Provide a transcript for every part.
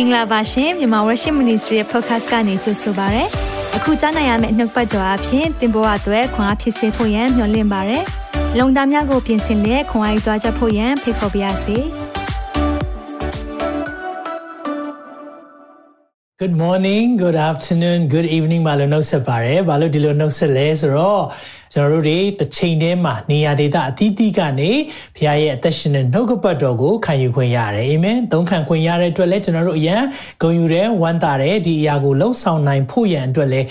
င်္ဂလာပါရှင်မြန်မာ Worship Ministry ရဲ့ podcast ကနေကြိုဆိုပါရစေ။အခုကြားနိုင်ရမယ့်နှုတ်ပတ်တော်အဖြစ်သင်ပေါ်အပ်ွယ်ခွန်အားဖြစ်စေဖို့ယံမျှဝင့်ပါရစေ။လုံတာများကိုပြင်ဆင်လက်ခွန်အားယူကြားချက်ဖို့ယံဖိတ်ခေါ်ပါရစေ။ Good morning, good afternoon, good evening မလို့နှုတ်ဆက်ပါရယ်။ဘာလို့ဒီလိုနှုတ်ဆက်လဲဆိုတော့ ကျွန်တော်တို့တွေတစ်ချိန်တည်းမှာနေရာဒေသအသီးသီးကနေဘုရားရဲ့အသက်ရှင်တဲ့နှုတ်ကပတ်တော်ကိုခံယူခွင့်ရတယ်။အာမင်။သုံးခံခွင့်ရတဲ့အတွက်လည်းကျွန်တော်တို့အရန်ဂုဏ်ယူတဲ့ဝမ်းသာတဲ့ဒီအရာကိုလှုပ်ဆောင်နိုင်ဖို့ရန်အတွက်လည်း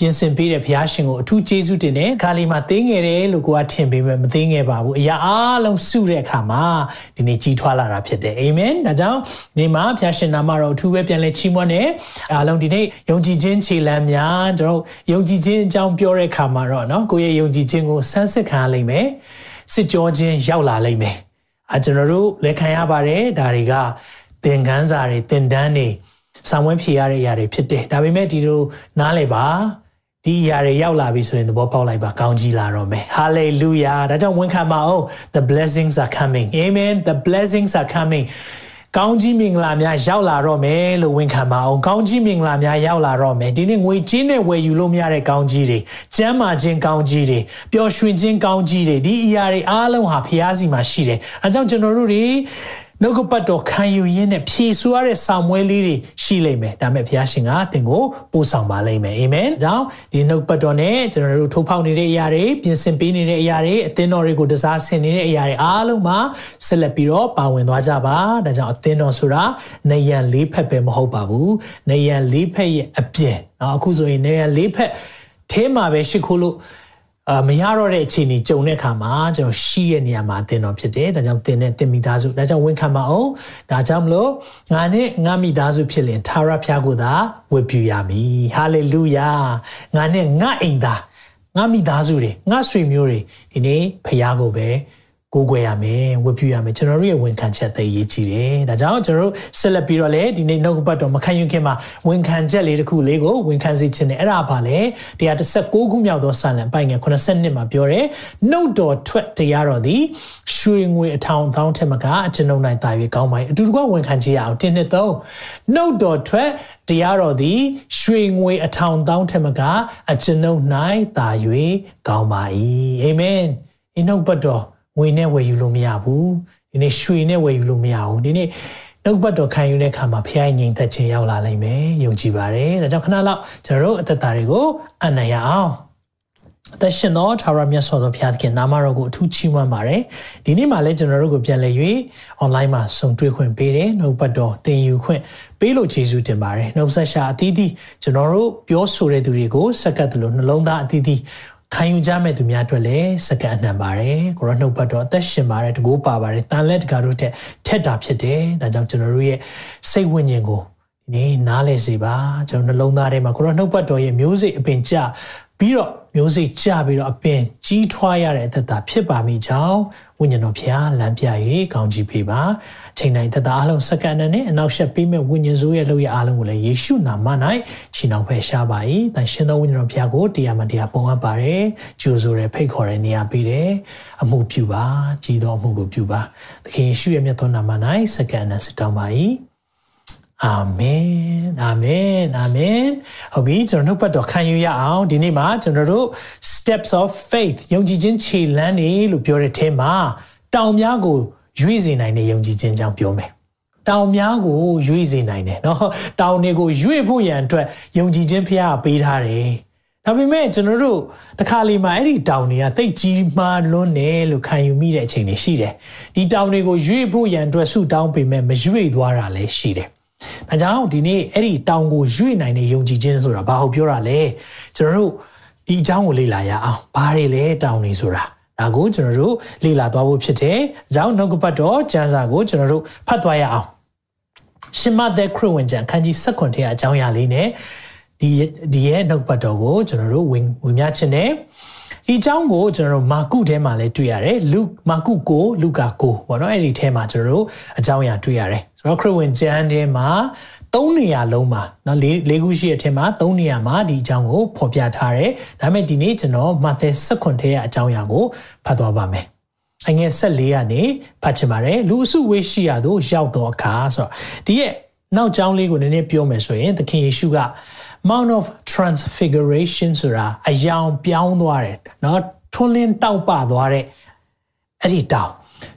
ပြင်ဆင်ပေးတဲ့ဘုရားရှင်ကိုအထူးကျေးဇူးတင်တယ်။ခါလီမှာသိငယ်တယ်လို့ကိုကထင်ပေမဲ့မသိငယ်ပါဘူး။အရာအားလုံးစုတဲ့အခါမှာဒီနေ့ကြီးထွားလာတာဖြစ်တယ်။အာမင်။ဒါကြောင့်ဒီမှာဘုရားရှင်နာမတော်အထူးပဲပြန်လဲချီးမွမ်းတယ်။အားလုံးဒီနေ့ယုံကြည်ခြင်းခြေလမ်းများကျွန်တော်ယုံကြည်ခြင်းအကြောင်းပြောတဲ့အခါမှာတော့နော်ကိုယ့်ရဲ့ယုံကြည်ခြင်းကိုဆန်းစစ်ခံရလိမ့်မယ်။စစ်ကြောခြင်းရောက်လာလိမ့်မယ်။အဲကျွန်တော်တို့လက်ခံရပါတယ်ဒါတွေကသင်ခန်းစာတွေသင်တန်းတွေဆောင်ဝဲဖြေရတဲ့အရာတွေဖြစ်တယ်။ဒါပေမဲ့ဒီလိုနားလည်ပါ ဒီအရာတွေရောက်လာပြီဆိုရင်သဘောပေါက်လိုက်ပါကောင်းကြီးလာတော့မယ် hallelujah ဒါကြောင့်ဝန်ခံပါအောင် the blessings are coming amen the blessings are coming ကောင်းကြီးမင်္ဂလာများရောက်လာတော့မယ်လို့ဝန်ခံပါအောင်ကောင်းကြီးမင်္ဂလာများရောက်လာတော့မယ်ဒီနေ့ငွေကြေးနဲ့ဝယ်ယူလို့မရတဲ့ကောင်းကြီးတွေကျမ်းမာခြင်းကောင်းကြီးတွေပျော်ရွှင်ခြင်းကောင်းကြီးတွေဒီအရာတွေအားလုံးဟာဖျားစီမှာရှိတယ်အဲကြောင့်ကျွန်တော်တို့တွေ နှုတ်ကပတ်တော်ခံယူရင်းနဲ့ဖြည့်ဆွရတဲ့စာမွဲလေးတွေရှိလိမ့်မယ်ဒါမဲ့ဘုရားရှင်ကသင်ကိုပို့ဆောင်ပါလိမ့်မယ်အာမင်ဒါကြောင့်ဒီနှုတ်ပတ်တော်နဲ့ကျွန်တော်တို့ထုတ်ဖောက်နေတဲ့အရာတွေပြင်ဆင်ပေးနေတဲ့အရာတွေအသင်းတော်တွေကိုတစားဆင်နေတဲ့အရာတွေအားလုံးမှာဆက်လက်ပြီးတော့ပါဝင်သွားကြပါဒါကြောင့်အသင်းတော်ဆိုတာနေရန်လေးဖက်ပဲမဟုတ်ပါဘူးနေရန်လေးဖက်ရဲ့အပြင်နော်အခုဆိုရင်နေရန်လေးဖက် theme ပဲရှိခိုးလို့ အာမရတော့တဲ့အခြေအနေကြုံတဲ့အခါမှာကျွန်တော်ရှိရဲ့နေရာမှာအသင်တော်ဖြစ်တယ်ဒါကြောင့်သင်နဲ့သင်မိသားစုဒါကြောင့်ဝန်ခံပါအောင်ဒါကြောင့်မလို့ငါနဲ့ငါမိသားစုဖြစ်ရင်သာရဖျားကိုသာဝတ်ပြုရမည်ဟာလေလုယာငါနဲ့ငါအိမ်သားငါမိသားစုတွေငါဆွေမျိုးတွေဒီနေ့ဖျားကိုပဲ ကိုးကွယ်ရမယ်ဝတ်ပြုရမယ်ကျွန်တော်တို့ရဲ့ဝန်ခံချက်သိရေးကြည့်တယ်ဒါကြောင့်ကျွန်တော်တို့ဆက်လက်ပြီးတော့လေဒီနေ့နှုတ်ပတ်တော်မခံယူခင်မှာဝန်ခံချက်လေးတစ်ခုလေးကိုဝန်ခံစေခြင်းနဲ့အဲ့ဒါပါလေ116ခုမြောက်သောစာလံပိုင်ငယ်82မှာပြောတယ်နှုတ်တော်ထွက်တရားတော်သည်ရွှေငွေအထောင်အသောင်းထက်မကအကျွန်ုပ်၌တာ၍ကောင်းပါ၏အတူတကွဝန်ခံကြရအောင်တင်းနှစ်သုံးနှုတ်တော်ထွက်တရားတော်သည်ရွှေငွေအထောင်သောင်းထက်မကအကျွန်ုပ်၌တာ၍ကောင်းပါ၏အာမင်ဒီနှုတ်ပတ်တော် ငွေနဲ့ဝယ်ယူလို့မရဘူးဒီနေ့ရွှေနဲ့ဝယ်ယူလို့မရဘူးဒီနေ့နှုတ်ပတ်တော်ခံယူတဲ့အခါမှာဖခင်ငြိမ်သက်ခြင်းရောက်လာနိုင်မယ်ယုံကြည်ပါတယ်ဒါကြောင့်ခဏလောက်ကျွန်တော်တို့အသက်တာတွေကိုအနံ့ရအောင်အသက်ရှင်သောထာဝရမြတ်စွာဘုရားသခင်နာမတော်ကိုအထူးချီးမွမ်းပါတယ်ဒီနေ့မှလည်းကျွန်တော်တို့ကိုပြန်လည်၍ online မှာဆုံတွေ့ခွင့်ပေးတယ်နှုတ်ပတ်တော်သင်ယူခွင့်ပေးလို့ယေရှုတင်ပါတယ်နှုတ်ဆက်ရှာအသီးသီးကျွန်တော်တို့ပြောဆိုတဲ့သူတွေကိုစက္ကပ်တယ်လို့နှလုံးသားအသီးသီး ခံယူကြမဲ့သူများအတွက်လည်းစကန်အနှံပါတယ်ကိုရောနှုတ်ပတ်တော့အသက်ရှင်ပါတယ်တကိုးပါပါတယ်တန်လက်တကာတို့တဲ့ထက်တာဖြစ်တယ်ဒါကြောင့်ကျွန်တော်တို့ရဲ့စိတ်ဝိညာဉ်ကိုဒီနေ့နားလဲစေပါကျွန်တော်နှလုံးသားထဲမှာကိုရောနှုတ်ပတ်တော်ရဲ့မျိုးစိတ်အပင်ကြပြီးတော့ မျိုးစိတ်ကြပြီးတော့အပင်ကြီးထွားရတဲ့အသက်တာဖြစ်ပါမိကြောင်းဝိညာဉ်တော်ဖျားလမ်းပြ၍ကောင်းချီးပေးပါချိန်တိုင်းသက်တာအလုံးစက္ကန့်နဲ့အနောက်ရှက်ပေးမဲ့ဝိညာဉ်စိုးရဲ့လုပ်ရအားလုံးကိုလည်းယေရှုနာမ၌ချီနှောင်ဖယ်ရှားပါ၏တန်ရှင်သောဝိညာဉ်တော်ဖျားကိုတရားမှတရားပုံအပ်ပါတယ်ကြိုးဆိုရဲဖိတ်ခေါ်တဲ့နေရာပေးတယ်အမှုပြုပါကြီးသောအမှုကိုပြုပါသခင်ယေရှုရဲ့မြတ်သောနာမ၌စက္ကန့်နဲ့ဆုတောင်းပါ၏ အာမင်အာမင်အာမင်ဟုတ်ပြီကျွန်တော်နှုတ်ပတ်တော်ခံယူရအောင်ဒီနေ့မှာကျွန်တော်တို့ steps of faith ယုံကြည်ခြင်းခြေလှမ်းတွေလို့ပြောတဲ့အဲမှာတောင်များကိုရွေ့စေနိုင်တဲ့ယုံကြည်ခြင်းကြောင့်ပြောမယ်တောင်များကိုရွေ့စေနိုင်တယ်เนาะတောင်တွေကိုရွေ့ဖို့ရန်အတွက်ယုံကြည်ခြင်းဖရားပေးထားတယ်ဒါပေမဲ့ကျွန်တော်တို့တခါလေမှာအဲ့ဒီတောင်တွေကတိတ်ကြီးမားလွန်းတယ်လို့ခံယူမိတဲ့အချိန်တွေရှိတယ်ဒီတောင်တွေကိုရွေ့ဖို့ရန်အတွက်ဆုတောင်းပေမဲ့မရွေ့သွားတာလည်းရှိတယ်။ ဒါကြောင့်ဒီနေ့အဲ့ဒီတောင်ကိုရွေ့နိုင်တဲ့ယုံကြည်ခြင်းဆိုတာဘာဟုတ်ပြောတာလဲ။ကျွန်တော်တို့ဒီအကြောင်းကိုလေ့လာရအောင်။ဘာတွေလဲတောင်နေဆိုတာ။ဒါကိုကျွန်တော်တို့လေ့လာသွားဖို့ဖြစ်တယ်။ကြောင့်နှုတ်ကပတ်တော်ကျမ်းစာကိုကျွန်တော်တို့ဖတ်သွားရအောင်။ရှင်မသက်ခရစ်ဝင်ကျမ်းခန်းကြီး16ထဲအကြောင်းအရာလေးနဲ့ဒီဒီရဲ့နှုတ်ပတ်တော်ကိုကျွန်တော်တို့ဝင်ဝင်များခြင်းနဲ့ဒီအကြောင်းကိုကျွန်တော်တို့မာကုထဲမှာလည်းတွေ့ရတယ်လူမာကုကိုလူကာကိုပေါ့နော်အဲ့ဒီထဲမှာကျွန်တော်တို့အကြောင်းအရာတွေ့ရတယ် ဆိုတော့ခရစ်ဝင်ကျမ်းထဲမှာသုံးနေရာလုံးမှာเนาะ၄၄ခုရှိတဲ့အထက်မှာသုံးနေရာမှာဒီအကြောင်းကိုဖော်ပြထားတယ်ဒါပေမဲ့ဒီနေ့ကျွန်တော်မာသဲ16ထဲကအကြောင်းအရာကိုဖတ်သွားပါမယ်အငယ်14ကနေဖတ်ချင်ပါတယ်လူအစုဝေးရှိရသို့ရောက်တော့အခါဆိုတော့ဒီရဲ့ နောက်ကြောင်းလေးကိုနည်းနည်းပြောမယ်ဆိုရင်သခင်ယေရှုက Mount of Transfiguration ဆိုတာအယောင်ပြောင်းသွားတယ်เนาะထွန်းလင်းတောက်ပသွားတဲ့အဲ့ဒီတောင်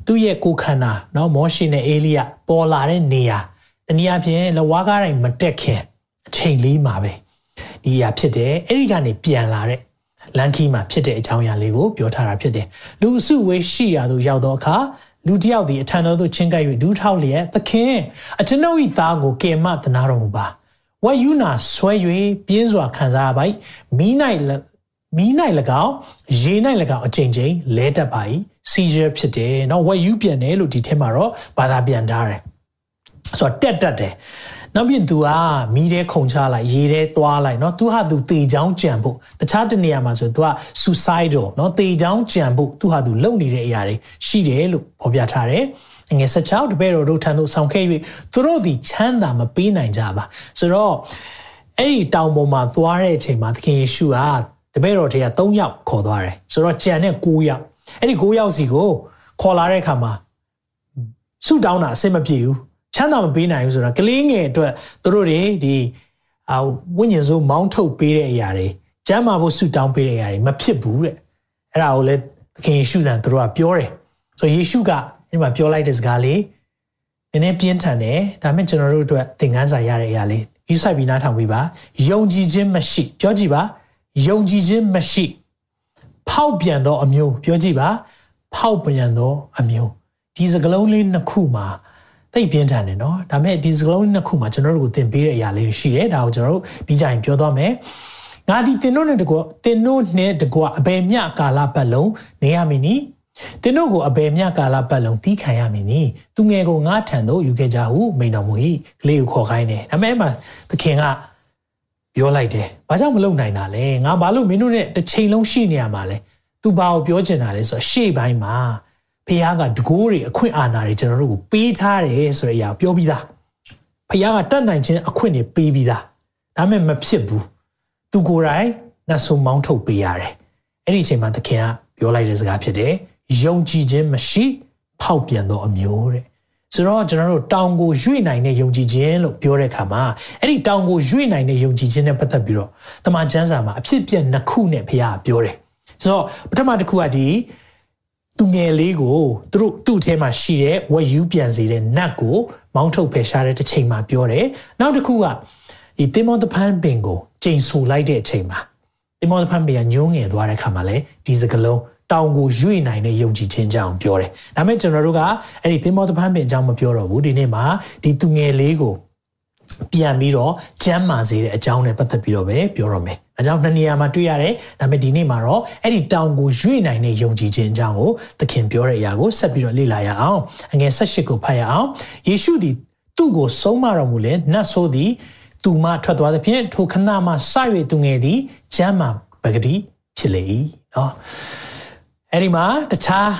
သူ့ရဲ့ကိုခန္ဓာเนาะမောရှိနဲ့အေလိယပေါ်လာတဲ့နေရာတနည်းအားဖြင့်လဝါးကားတိုင်းမတက်ခင်အချိန်လေးမှာပဲဒီအရာဖြစ်တယ်အဲ့ဒီကနေပြန်လာတဲ့လန်ခီမှာဖြစ်တဲ့အကြောင်းအရာလေးကိုပြောထားတာဖြစ်တယ်လူအစုဝေးရှိရာသို့ရောက်တော့အခါလူတယောက်ဒီအထံတော်သို့ချင်းကပ်၍ဒူးထောက်လျက်သခင်အကျွန်ုပ်၏သားကိုကယ်မသနာတော်မူပါဝါယူနာဆွဲ၍ပြင်းစွာခံစားပါ၏မိ၌ မီး၌၎င်းရေ၌၎င်းအချိန်ချင်းလဲတတ်ပါ၏ seizure ဖြစ်တယ်เนาะဝက်ယူပြန်တယ်လို့ဒီထဲမှာတော့ဘာသာပြန်ထားတယ်ဆိုတော့တက်တက်တယ်နောက်ပြင် तू ကမီးထဲခုန်ချလိုက်ရေထဲသွားလိုက်เนาะ तू ဟာ तू တေချောင်းကြံဖို့တခြားတနေရာမှာဆို तू က suicidal เนาะတေချောင်းကြံဖို့ तू ဟာ तू လုပ်နေတဲ့အရာတွေရှိတယ်လို့ဖော်ပြထားတယ်ငယ်16တပည့်တော်တို့ထံသို့ဆောင်ခဲ့၍သူတို့သည်ချမ်းသာမပေးနိုင်ကြပါဆိုတော့အဲ့ဒီတောင်ပေါ်မှာသွားတဲ့အချိန်မှာသခင်ယေရှုက တပည့်တော်တွေက3ယောက်ခေါ်သွားတယ်ဆိုတော့ကြံတဲ့9ယောက်အဲ့ဒီ9ယောက်စီကိုခေါ်လာတဲ့အခါမှာဆုတောင်းတာအဆင်မပြေဘူးချမ်းသာမပေးနိုင်ဘူးဆိုတော့ကလေးငယ်အတွက်သူတို့တွေဒီအာဝိညာဉ်စိုးမောင်းထုတ်ပေးတဲ့အရာတွေကျမ်းမာဖို့ဆုတောင်းပေးတဲ့အရာတွေမဖြစ်ဘူးတဲ့အဲ့ဒါကိုလည်းသခင်ယေရှုဆန်သူတို့ကပြောတယ်ဆိုယေရှုကဒီမှာပြောလိုက်တဲ့စကားလေးနည်းနည်းပြင်းထန်တယ်ဒါပေမဲ့ကျွန်တော်တို့အတွက်သင်ခန်းစာရတဲ့အရာလေးယူဆိုင်ပြီးနားထောင်ပြီးပါယုံကြည်ခြင်းမရှိပြောကြည့်ပါ ယုံကြည်ခြင်းမရှိဖောက်ပြန်သောအမျိုးပြောကြည့်ပါ ဖောက်ပြန်သောအမျိုးဒီစကလုံးလေးနှစ်ခုမှာသိပြင်းထန်တယ်နော်ဒါပေမဲ့ဒီစကလုံးနှစ်ခုမှာကျွန်တော်တို့ကိုသင်ပေးတဲ့အရာလေးရှိတယ်ဒါကိုကျွန်တော်တို့ဒီကြိုင်ပြောသွားမယ်ငါဒီတင်တို့နဲ့တကွတင်တို့နဲ့တကွအဘယ်မြကာလပတ်လုံးနေရမည်နီတင်တို့ကိုအဘယ်မြကာလပတ်လုံးတီးခံရမည်နီသူငယ်ကိုငါထံသို့ယူခဲ့ကြဟုမိန်တော်မူ၏ကလေးကိုခေါ်ခိုင်းတယ်ဒါပေမဲ့မှသခင်က ပြောလိုက်တယ်။ဘာကြောင့်မလုပ်နိုင်တာလဲ။ငါဘာလို့မင်းတို့နဲ့တစ်ချိန်လုံးရှိနေရမှာလဲ။ तू ဘာကိုပြောချင်တာလဲဆိုတော့ရှေ့ပိုင်းမှာဖခင်ကတကိုးတွေအခွင့်အာဏာတွေကျွန်တော်တို့ကိုပေးထားတယ်ဆိုတဲ့အရာပြောပြီးသား။ဖခင်ကတတ်နိုင်ခြင်းအခွင့်တွေပေးပြီးသား။ဒါပေမဲ့မဖြစ်ဘူး။ तू ကိုယ်တိုင်နှဆုံမောင်းထုတ်ပေးရတယ်။အဲ့ဒီအချိန်မှာသခင်ကပြောလိုက်တဲ့စကားဖြစ်တယ်။ယုံကြည်ခြင်းမရှိ ဖောက်ပြန်သောအမျိုးတဲ့ ဆိုတော့ကျွန်တော်တို့တောင်ကိုရွေ့နိုင်တဲ့ယုံကြည်ခြင်းလို့ပြောတဲ့အခါမှာအဲ့ဒီတောင်ကိုရွေ့နိုင်တဲ့ယုံကြည်ခြင်းနဲ့ပတ်သက်ပြီးတော့တမန်ကျမ်းစာမှာအဖြစ်ပြက်နှစ်ခုနဲ့ဘုရားပြောတယ်ဆိုတော့ပထမတစ်ခုကဒီသူငယ်လေးကိုသူတို့သူ့အထဲမှာရှိတဲ့ဝက်ယူပြန်စေတဲ့နတ်ကိုမောင်းထုတ်ဖယ်ရှားတဲ့တစ်ချိန်မှာပြောတယ်နောက်တစ်ခုကဒီတင်မောသဖန်ပင်ကိုချိန်ဆူလိုက်တဲ့အချိန်မှာတင်မောသဖန်ပင်ကညှိုးငယ်သွားတဲ့အခါမှာလည်းဒီစကလုံး တောင်ကိုရွေ့နိုင်တဲ့ယုံကြည်ခြင်းကြောင့်ပြောတယ်။ဒါပေမဲ့ကျွန်တော်တို့ကအဲ့ဒီသင်္ဘောတပန်းပင်အကြောင်းမပြောတော့ဘူးဒီနေ့မှာဒီသူငယ်လေးကိုပြန်ပြီးတော့ကျမ်းမာစေတဲ့အကြောင်းနဲ့ပတ်သက်ပြီးတော့ပဲပြောရမယ်။အကြောင်းနှစ်နေရာမှာတွေ့ရတယ်။ဒါပေမဲ့ဒီနေ့မှာတော့အဲ့ဒီတောင်ကိုရွေ့နိုင်တဲ့ယုံကြည်ခြင်းအကြောင်းကိုသခင်ပြောတဲ့အရာကိုဆက်ပြီးတော့လေ့လာရအောင်။အငယ်၁၈ကိုဖတ်ရအောင်။ယေရှုသည်သူ့ကိုဆုံးမတော်မူလဲနတ်ဆိုးသည်သူမှထွက်သွားသဖြင့်ထိုခဏမှစ၍သူငယ်သည်ကျမ်းမာပဂတိဖြစ်လေ၏။နော်။ အဲ့ဒီမှာတခြား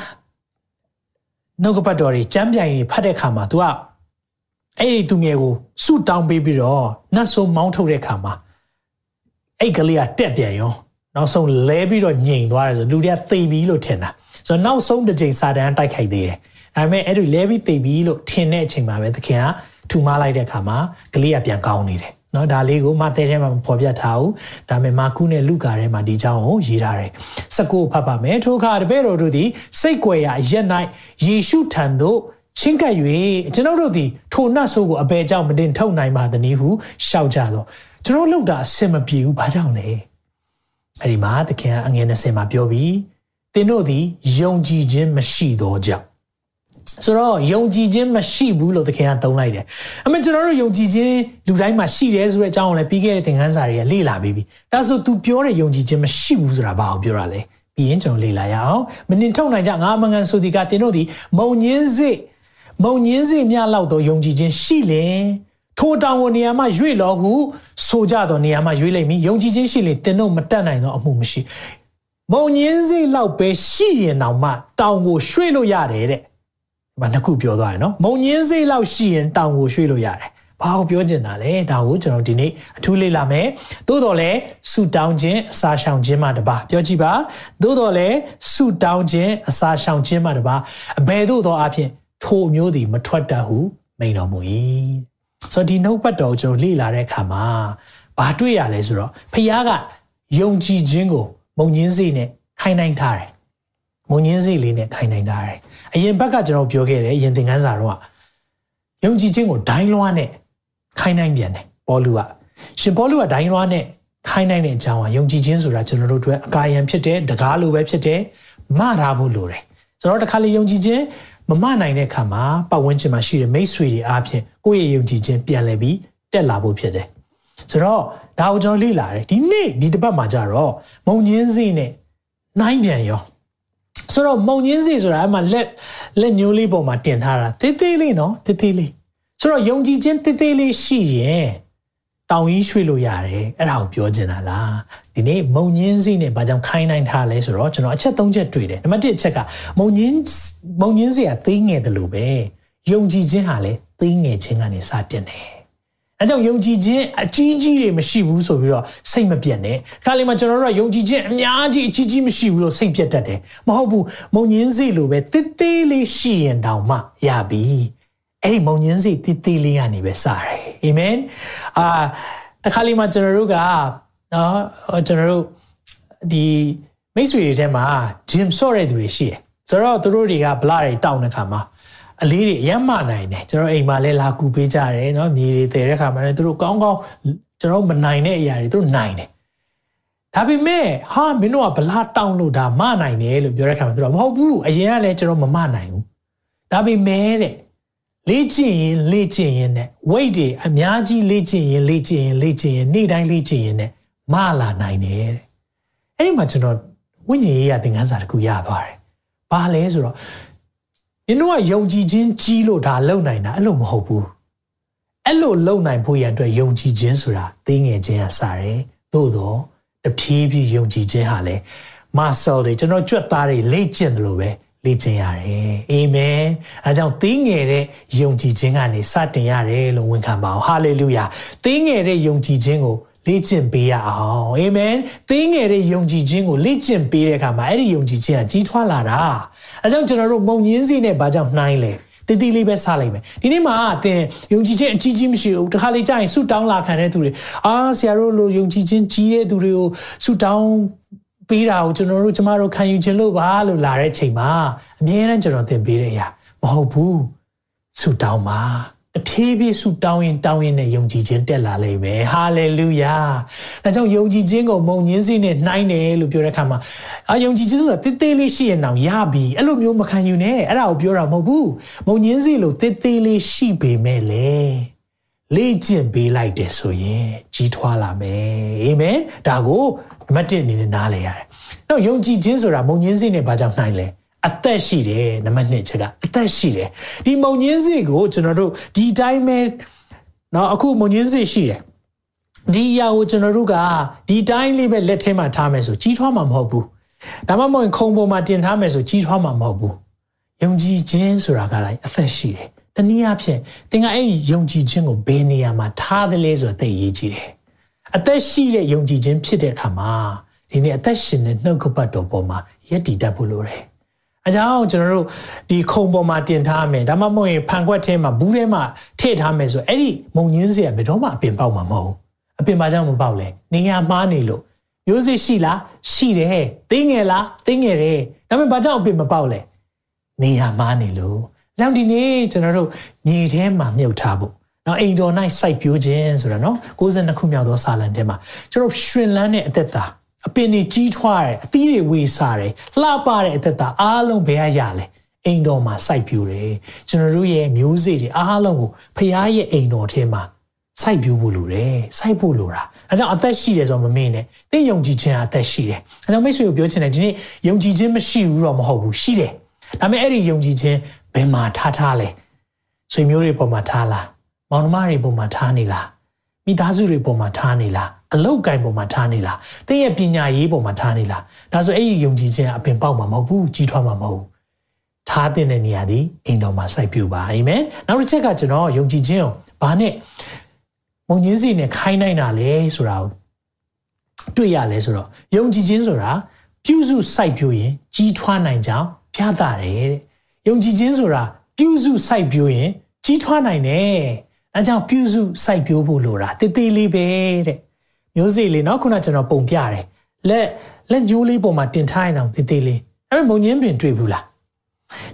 နှုတ်ကပတ်တော်တွေကြမ်းပြိုင်တွေဖတ်တဲ့အခါမှာ तू ကအဲ့ဒီသူငယ်ကိုစုတောင်းပေးပြီးတော့နတ်ဆိုးမောင်းထုတ်တဲ့အခါမှာအဲ့ကလေးကတက်ပြန်ရောနောက်ဆုံးလဲပြီးတော့ညင်သွားတယ်ဆိုလူတွေကသိပြီလို့ထင်တာဆိုတော့နောက်ဆုံးတစ်ချိန်စာတန်တိုက်ခိုက်သေးတယ်ဒါပေမဲ့အဲ့ဒီလဲပြီးသိပြီလို့ထင်တဲ့အချိန်မှာပဲသခင်ကထူမလိုက်တဲ့အခါမှာကလေးကပြန်ကောင်းနေတယ် เนาะဒါလေးကိုမသဲထဲမှာဖော်ပြထားအောင်ဒါပေမဲ့မာကုနဲ့လူကာထဲမှာဒီကြောင်းကိုရေးထားတယ်စကုဖတ်ပါမယ်ထိုအခါတပည့်တော်တို့သည်စိတ်ကြွယ်ရာရက်၌ယေရှုထံသို့ချင်းကပ်၍ကျွန်တော်တို့သည်ထိုနတ်ဆိုးကိုအဘယ်ကြောင့်မတင်ထုတ်နိုင်ပါသနည်းဟုရှောက်ကြတော့ကျွန်တော်လောက်တာအဆင်မပြေဘူးဘာကြောင့်လဲအဲ့ဒီမှာသခင်အငယ်20မှာပြောပြီးသင်တို့သည်ယုံကြည်ခြင်းမရှိသောကြောင့် ဆိုတော့ယုံကြည်ခြင်းမရှိဘူးလို့သခင်ကသုံးလိုက်တယ်။အမေကျွန်တော်တို့ယုံကြည်ခြင်းလူတိုင်းမှာရှိတယ်ဆိုတဲ့အကြောင်းကိုလည်းပြီးခဲ့တဲ့သင်ခန်းစာတွေကလေ့လာပြီးပြီ။ဒါဆို तू ပြောတဲ့ယုံကြည်ခြင်းမရှိဘူးဆိုတာဘာကိုပြောတာလဲ။ပြီးရင်ကျွန်တော်လေ့လာရအောင်။မနှင်ထုတ်နိုင်ကြငါမငန်ဆိုဒီကတင်တို့ဒီမုံညင်းစေမုံညင်းစေမြလောက်တော့ယုံကြည်ခြင်းရှိလင်ထိုတောင်ကိုနေရာမှာရွေ့လောဟုဆိုကြတော့နေရာမှာရွေ့လိုက်ပြီယုံကြည်ခြင်းရှိလင်တင်တို့မတတ်နိုင်တော့အမှုမရှိမုံညင်းစေလောက်ပဲရှိရင်တောင်မှတောင်ကိုရွှေ့လို့ရတယ်တဲ့ မနှစ်ခုပြောသွားရနော်မုံညင်းစေးလောက်ရှိရင်တောင်ကိုရွှေ့လို့ရတယ်ဘာကိုပြောချင်တာလဲဒါကိုကျွန်တော်ဒီနေ့အထူးလေ့လာမယ်သို့တော်လဲဆူတောင်းခြင်းအစာရှောင်ခြင်းမှတပါပြောကြည့်ပါသို့တော်လဲဆူတောင်းခြင်းအစာရှောင်ခြင်းမှတပါအဘယ်သို့သောအဖြစ်ထိုအမျိုးသည်မထွက်တတ်ဟုမိန်တော်မူ၏ဆိုတော့ဒီနှုတ်ပတ်တော်ကိုကျွန်တော်လေ့လာတဲ့အခါမှာဘာတွေ့ရလဲဆိုတော့ဖခင်ကယုံကြည်ခြင်းကိုမုံညင်းစိနဲ့ခိုင်းနိုင်ထားတယ် မုံညင်းစိလေးနဲ့ခိုင်းနိုင်ထားတယ်အရင်ဘက်ကကျွန်တော်ပြောခဲ့တယ်အရင်သင်ခန်းစာတော့ယုံကြည်ခြင်းကိုဒိုင်းလွှားနဲ့ခိုင်းနိုင်ပြန်တယ်ပေါလုကရှင်ပေါလုကဒိုင်းလွှားနဲ့ခိုင်းနိုင်တဲ့အကြောင်းကယုံကြည်ခြင်းဆိုတာကျွန်တော်တို့အတွက်အကာအယံဖြစ်တယ်တကားလိုပဲဖြစ်တယ်မထားဖို့လိုတယ်ဆိုတော့တခါလေယုံကြည်ခြင်းမမနိုင်တဲ့အခါမှာပတ်ဝန်းကျင်မှာရှိတဲ့မိတ်ဆွေတွေအားဖြင့်ကိုယ့်ရဲ့ယုံကြည်ခြင်းပြန်လည်ပြီးတက်လာဖို့ဖြစ်တယ်ဆိုတော့ဒါကိုကျွန်တော်လေ့လာတယ်ဒီနေ့ဒီတစ်ပတ်မှာကြတော့မုံညင်းစိနဲ့နှိုင်းပြန်ရော ဆိုတော့မုံညင်းစိဆိုတာအမှလက်လက်ညိုးလေးပေါ်မှာတင်ထားတာသေးသေးလေးနော်သေးသေးလေးဆိုတော့ယုံကြည်ခြင်းသေးသေးလေးရှိရင်တောင်ကြီးရွှေ့လို့ရတယ်အဲ့ဒါကိုပြောချင်တာလားဒီနေ့မုံညင်းစိနဲ့ဘာကြောင့်ခိုင်းနိုင်ထားလဲဆိုတော့ကျွန်တော်အချက်၃ချက်တွေ့တယ်နံပါတ်၁အချက်ကမုံညင်းမုံညင်းစိကသေးငယ်တယ်လို့ပဲယုံကြည်ခြင်းဟာလည်းသေးငယ်ခြင်းကနေစတင်တယ် အဲကြောင့်ယုံကြည်ခြင်းအကြီးကြီးတွေမရှိဘူးဆိုပြီးတော့စိတ်မပြတ်နဲ့ခါလေးမှာကျွန်တော်တို့ကယုံကြည်ခြင်းအများကြီးအကြီးကြီးမရှိဘူးလို့စိတ်ပြတ်တတ်တယ်မဟုတ်ဘူးမုံညင်းစိလိုပဲတစ်သေးလေးရှိရင်တောင်မှရပြီအဲ့ဒီမုံညင်းစိတစ်သေးလေးကနေပဲစတယ်အာမင်အာတခါလေးမှာကျွန်တော်တို့ကနော်ကျွန်တော်တို့ဒီမိတ်ဆွေတွေထဲမှာဂျင်ဆော့တဲ့သူတွေရှိတယ်ဆိုတော့သူတို့တွေကဗလာတွေတောင်းတဲ့ခါမှာ အလေးတွေအယမ်းမနိုင်တယ်ကျွန်တော်အိမ်မှာလဲလာကူပေးကြတယ်เนาะမြေတွေတည်တဲ့ခါမှာလည်းသူတို့ကောင်းကောင်းကျွန်တော်မနိုင်တဲ့အရာတွေသူတို့နိုင်တယ်ဒါပေမဲ့ဟာမင်းတို့ကဗလာတောင်းလို့ဒါမနိုင်တယ်လို့ပြောတဲ့ခါမှာသူတို့မဟုတ်ဘူးအရင်ကလည်းကျွန်တော်မမနိုင်ဘူးဒါပေမဲ့တဲ့လေ့ကျင့်ရင်လေ့ကျင့်ရင်နဲ့ weight တွေအများကြီးလေ့ကျင့်ရင်လေ့ကျင့်ရင်လေ့ကျင့်ရင်နေ့တိုင်းလေ့ကျင့်ရင်နဲ့မလာနိုင်တယ်တဲ့အဲ့ဒီမှာကျွန်တော်ဝိညာဉ်ရေးရသင်ခန်းစာတစ်ခုရသွားတယ်ဘာလဲဆိုတော့ နင်တို့ကယုံကြည်ခြင်းကြီးလို့ဒါလုံနိုင်တာအဲ့လိုမဟုတ်ဘူးအဲ့လိုလုံနိုင်ဖို့ရန်အတွက်ယုံကြည်ခြင်းဆိုတာသိငယ်ခြင်းကစားတယ်သို့တော့တဖြည်းဖြည်းယုံကြည်ခြင်းဟာလေ muscle တွေကျွန်တော်ကြွက်သားတွေလေ့ကျင့်တယ်လို့ပဲလေ့ကျင့်ရတယ်အာမင်အဲကြောင့်သိငယ်တဲ့ယုံကြည်ခြင်းကနေစတင်ရတယ်လို့ဝန်ခံပါအောင်ဟာလေလုယာသိငယ်တဲ့ယုံကြည်ခြင်းကို လေ့ကျင့်ပေးရအောင်အာမင်သိငယ်တဲ့ယုံကြည်ခြင်းကိုလေ့ကျင့်ပေးတဲ့အခါမှာအဲ့ဒီယုံကြည်ခြင်းကကြီးထွားလာတာအဲကြောင့်ကျွန်တော်တို့မုံညင်းစီနဲ့ဘာကြောင့်နှိုင်းလဲတီတီလေးပဲစားလိုက်မယ်ဒီနေ့မှာအသင်ယုံကြည်ခြင်းအကြီးကြီးမရှိဘူးတခါလေကြာရင်ဆူတောင်းလာခံတဲ့သူတွေအာဆရာတို့လိုယုံကြည်ခြင်းကြီးတဲ့သူတွေကိုဆူတောင်းပေးတာကိုကျွန်တော်တို့ကျမတို့ခံယူခြင်းလို့ပါလို့လာတဲ့ချိန်မှာအမြဲတမ်းကျွန်တော်သင်ပေးတဲ့အရာမဟုတ်ဘူးဆူတောင်းပါ တဖြည်းဖြည်းဆုတောင်းရင်တောင်းရင်နဲ့ယုံကြည်ခြင်းတက်လာလိမ့်မယ်ဟာလေလုယာဒါကြောင့်ယုံကြည်ခြင်းကိုမုံညင်းစိနဲ့နှိုင်းတယ်လို့ပြောတဲ့အခါမှာအာယုံကြည်ခြင်းဆိုတာတိတ်သေးလေးရှိရင်တော့ရပြီအဲ့လိုမျိုးမခံယူနဲ့အဲ့ဒါကိုပြောတာမဟုတ်ဘူးမုံညင်းစိလို့တိတ်သေးလေးရှိပေမဲ့လေလေ့ကျင့်ပေးလိုက်တယ်ဆိုရင်ကြီးထွားလာမယ်အာမင်ဒါကိုနံပါတ်1အနေနဲ့နားလည်ရတယ်။တော့ယုံကြည်ခြင်းဆိုတာမုံညင်းစိနဲ့ဘာကြောင့်နှိုင်းလဲ။ အသက်ရှိတယ်နံပါတ်1ချက်ကအသက်ရှိတယ်ဒီမုံညင်းစေ့ကိုကျွန်တော်တို့ဒီတိုင်းပဲเนาะအခုမုံညင်းစေ့ရှိတယ်ဒီအရာကိုကျွန်တော်တို့ကဒီတိုင်းလေးပဲလက်ထဲမှာထားမယ်ဆိုကြီးထွားမှာမဟုတ်ဘူးဒါမှမဟုတ်ခုံပေါ်မှာတင်ထားမယ်ဆိုကြီးထွားမှာမဟုတ်ဘူးယုံကြည်ခြင်းဆိုတာကလည်းအသက်ရှိတယ်တနည်းအားဖြင့်သင်ကအဲ့ဒီယုံကြည်ခြင်းကိုဘယ်နေရာမှာထားသလဲဆိုတာသိရေးကြည့်တယ်အသက်ရှိတဲ့ယုံကြည်ခြင်းဖြစ်တဲ့အခါမှာဒီနေ့အသက်ရှင်တဲ့နှုတ်ကပတ်တော်ပေါ်မှာယက်တည်တတ်ဖို့လိုတယ် အကြောင်းကျွန်တော်တို့ဒီခုံပေါ်မှာတင်ထားမယ်ဒါမှမဟုတ်ရင်ဖန်ခွက်ထဲမှာဘူးထဲမှာထည့်ထားမယ်ဆိုအဲ့ဒီမုံညင်းစရာဘယ်တော့မှအပင်ပေါက်မှာမဟုတ်အပင်ပါကြောင့်မပေါက်လဲနေရမှားနေလို့မျိုးစစ်ရှိလားရှိတယ်သိငယ်လားသိငယ်တယ်ဒါပေမဲ့ဘာကြောင့်အပင်မပေါက်လဲနေရမှားနေလို့ကြောင့်ဒီနေ့ကျွန်တော်တို့မြေထဲမှာမြုပ်ထားဖို့နော်အိမ်တော်၌စိုက်ပျိုးခြင်းဆိုတာနော်62ခုမြောက်သောစာလံထဲမှာကျွန်တော်ရှင်လန်းတဲ့အသက်တာ အပင်တွေကြီးထွားတယ်အသီးတွေဝေစားတယ်လှပတဲ့အသက်တာအားလုံးဘယ်ရရလဲအိမ်တော်မှာစိုက်ပျိုးတယ်ကျွန်တော်တို့ရဲ့မျိုးစေ့တွေအားလုံးကိုဖခင်ရဲ့အိမ်တော်ထဲမှာစိုက်ပျိုးဖို့လိုတယ်စိုက်ဖို့လိုတာအဲကြောင့်အသက်ရှိတယ်ဆိုတော့မမေ့နဲ့သင်ယုံကြည်ခြင်းအသက်ရှိတယ်အဲကြောင့်မိတ်ဆွေကိုပြောချင်တယ်ဒီနေ့ယုံကြည်ခြင်းမရှိဘူးတော့မဟုတ်ဘူးရှိတယ်ဒါပေမဲ့အဲ့ဒီယုံကြည်ခြင်းဘယ်မှာထားထားလဲဆွေမျိုးတွေပေါ်မှာထားလားမောင်နှမတွေပေါ်မှာထားနေလားမိသားစုတွေပေါ်မှာထားနေလား အလောက်ကင်ပေါ်မှာထားနေလားသင်ရဲ့ပညာရေးပေါ်မှာထားနေလားဒါဆိုအဲ့ဒီယုံကြည်ခြင်းအပင်ပေါက်မှာမဟုတ်ဘူးကြီးထွားမှာမဟုတ်ဘူးထားတဲ့နေရာဒီအိမ်တော်မှာစိုက်ပြူပါအာမင်နောက်တစ်ချက်ကကျွန်တော်ယုံကြည်ခြင်းကိုဘာနဲ့မုံညင်းစီနဲ့ခိုင်းနိုင်တာလဲဆိုတာကိုတွေ့ရလဲဆိုတော့ယုံကြည်ခြင်းဆိုတာပြုစုစိုက်ပြူရင်ကြီးထွားနိုင်ကြောင်းပြသတယ်တဲ့ယုံကြည်ခြင်းဆိုတာပြုစုစိုက်ပြူရင်ကြီးထွားနိုင်တယ်အဲကြောင့်ပြုစုစိုက်ပျိုးဖို့လိုတာတေးသေးလေးပဲတဲ့ မျိုးစေ့လေးเนาะခုနကျွန်တော်ပုံပြတယ်လက်လက်ညိုးလေးပေါ်မှာတင်ထားရင်တော့တေးသေးလေးအဲ့မုံညင်းပင်တွေ့ဘူးလား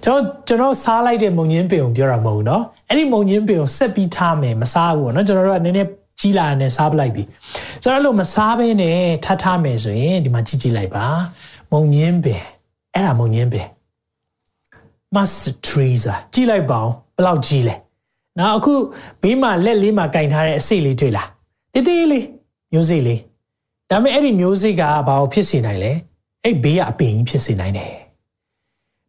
ကျွန်တော်ကျွန်တော်စားလိုက်တဲ့မုံညင်းပင်ကိုပြောတာမဟုတ်ဘူးเนาะအဲ့ဒီမုံညင်းပင်ကိုဆက်ပြီးထားမယ်မစားဘူးเนาะကျွန်တော်တို့ကနည်းနည်းကြီးလာတယ်စားပလိုက်ပြီကျွန်တော်တို့မစားဘဲနဲ့ထပ်ထားမယ်ဆိုရင်ဒီမှာကြည့်ကြည့်လိုက်ပါမုံညင်းပင်အဲ့ဒါမုံညင်းပင် master trees อ่ะကြည့်လိုက်ပါဦးဘယ်လောက်ကြီးလဲနောက်အခုဘေးမှာလက်လေးမှာကင်ထားတဲ့အစိတ်လေးတွေ့လားတေးသေးလေး မျိုးစိတ်လေးဒါပေမဲ့အဲ့ဒီမျိုးစိတ်ကဘာကိုဖြစ်စေနိုင်လဲအဲ့ဘေးကအပင်ကြီးဖြစ်စေနိုင်တယ်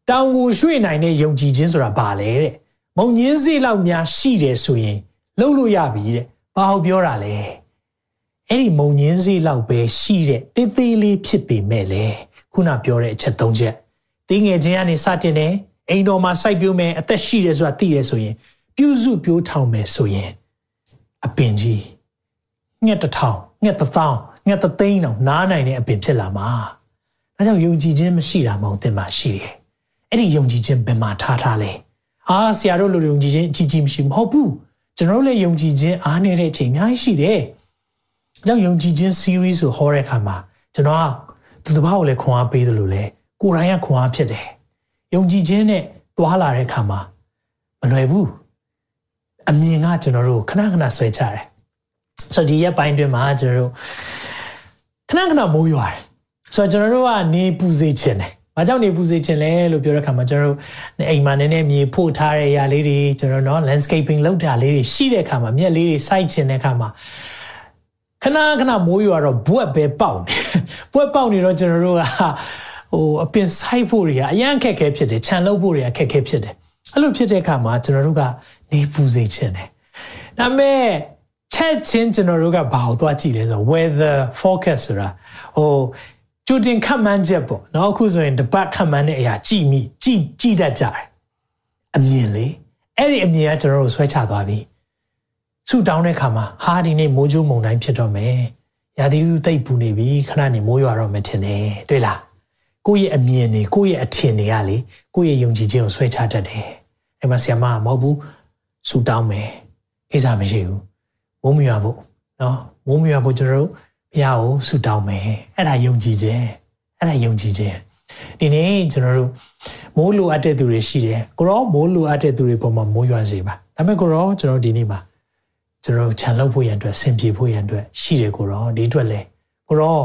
တောင်ကိုရွှေ့နိုင်တဲ့ယုံကြည်ခြင်းဆိုတာဘာလဲတဲ့မုံညင်းစိတ်လောက်များရှိတယ်ဆိုရင်လှုပ်လို့ရပြီတဲ့ဘာဟုတ်ပြောတာလဲအဲ့ဒီမုံညင်းစိတ်လောက်ပဲရှိတဲ့တေးသေးလေးဖြစ်ပေမဲ့လေခုနပြောတဲ့အချက်၃ချက်တင်းငယ်ချင်းကနေစတင်တယ်အိမ်တော်မှာစိုက်ပျိုးမယ်အသက်ရှိတယ်ဆိုတာသိရဆိုရင် ပြုစုပြိုးထောင်မယ်ဆိုရင်အပင်ကြီးငှက်တစ်ထောင် ငှက်တစ်သောင်းငှက်တစ်သိန်းတော့နားနိုင်တဲ့အပင်ဖြစ်လာမှာဒါကြောင့်ယုံကြည်ခြင်းမရှိတာမဟုတ်သင်မှာရှိတယ်အဲ့ဒီယုံကြည်ခြင်းဘယ်မှာထားထားလဲအာဆရာတို့လူယုံကြည်ခြင်းအကြီးကြီးမရှိမဟုတ်ဘူးကျွန်တော်တို့လည်းယုံကြည်ခြင်းအားနည်းတဲ့အချိန်အများကြီးရှိတယ်။ကြောင့်ယုံကြည်ခြင်း series ကိုဟောတဲ့အခါမှာကျွန်တော်ကသူတစ်ပါးကိုလည်းခွန်အားပေးတယ်လို့လဲကိုယ်တိုင်ကခွန်အားဖြစ်တယ်။ယုံကြည်ခြင်းနဲ့တွာလာတဲ့အခါမှာမလွယ်ဘူး။အမြင်ကကျွန်တော်တို့ခဏခဏဆွဲချတယ်။ ဆိုတော့ဒီရက်ပိုင်းတွင်မှာကျွန်တော်တို့ခဏခဏမိုးရွာတယ်။ဆိုတော့ကျွန်တော်တို့ကနေပူစေခြင်းတယ်။ဘာကြောင့်နေပူစေခြင်းလဲလို့ပြောတဲ့အခါမှာကျွန်တော်တို့အိမ်မှာနည်းနည်းမြေဖို့ထားတဲ့အရာလေးတွေကျွန်တော်တို့ landscaping လုပ်တာလေးတွေရှိတဲ့အခါမှာမြက်လေးတွေစိုက်ခြင်းတဲ့အခါမှာခဏခဏမိုးရွာတော့ဘွက်ပဲပေါက်နေဘွက်ပေါက်နေတော့ကျွန်တော်တို့ကဟိုအပင်ဆိုင်ဖို့တွေကအရန်ခက်ခဲဖြစ်တယ်ခြံလုပ်ဖို့တွေကခက်ခဲဖြစ်တယ်အဲ့လိုဖြစ်တဲ့အခါမှာကျွန်တော်တို့ကနေပူစေခြင်းတယ်ဒါပေမဲ့ ချက်ချင်းကျွန်တော်တို့ကဘာကိုသွားကြည့်လဲဆိုတော့ weather forecast ဆိုတာဟိုကြိုတင်ခန့်မှန်းချက်ပေါ့နော်အခုဆိုရင်တပတ်ခန့်မှန်းတဲ့အရာကြည့်မိကြည့်ကြည့်တတ်ကြတယ်အမြင်လေအဲ့ဒီအမြင်ကကျွန်တော်တို့ဆွဲချသွားပြီဆူတောင်းတဲ့ခါမှာဟာဒီနေ့မိုးကြိုးမုန်တိုင်းဖြစ်တော့မယ်ရာသီဥတုတိတ်ပူနေပြီခဏနေမိုးရွာတော့မယ်ထင်တယ်တွေ့လားကိုယ့်ရဲ့အမြင်တွေကိုယ့်ရဲ့အထင်တွေကလေကိုယ့်ရဲ့ယုံကြည်ခြင်းကိုဆွဲချတတ်တယ်အဲ့မှာဆီယမမဟုတ်ဘူးဆူတောင်းမယ်ကိစ္စမရှိဘူး မိုးမြွာဖို့နော်မိုးမြွာဖို့ကျွန်တော်တို့ဘုရားကိုဆုတောင်းမယ်အဲ့ဒါယုံကြည်ခြင်းအဲ့ဒါယုံကြည်ခြင်းဒီနေ့ကျွန်တော်တို့မိုးလိုအပ်တဲ့သူတွေရှိတယ်ကိုရောမိုးလိုအပ်တဲ့သူတွေပေါ်မှာမိုးရွာစေပါဒါပေမဲ့ကိုရောကျွန်တော်ဒီနေ့မှာကျွန်တော်ခြံလောက်ဖို့ရန်အတွက်ဆင်ပြေဖို့ရန်အတွက်ရှိတယ်ကိုရောဒီအတွက်လေကိုရော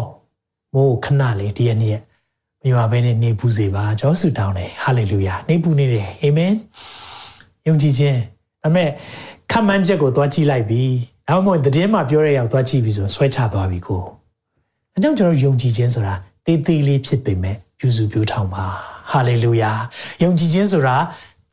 မိုးခဏလေးဒီရက်နေ့ရက်မရွာဘဲနဲ့နေပူစေပါကျွန်တော်ဆုတောင်းတယ်ဟာလေလုယာနေပူနေတယ်အာမင်ယုံကြည်ခြင်းဒါပေမဲ့ခံမှန်းချက်ကိုသွားကြည့်လိုက်ပြီး ဒါမှမဟုတ်သတင်းမှာပြောရရောက်သွားကြည့်ပြီဆိုဆွဲချသွားပြီကိုအဲကြောင့်ကျွန်တော်ယုံကြည်ခြင်းဆိုတာသေးသေးလေးဖြစ်ပေမဲ့ပြုစုပြောထောင်ပါဟာလေလုယာယုံကြည်ခြင်းဆိုတာ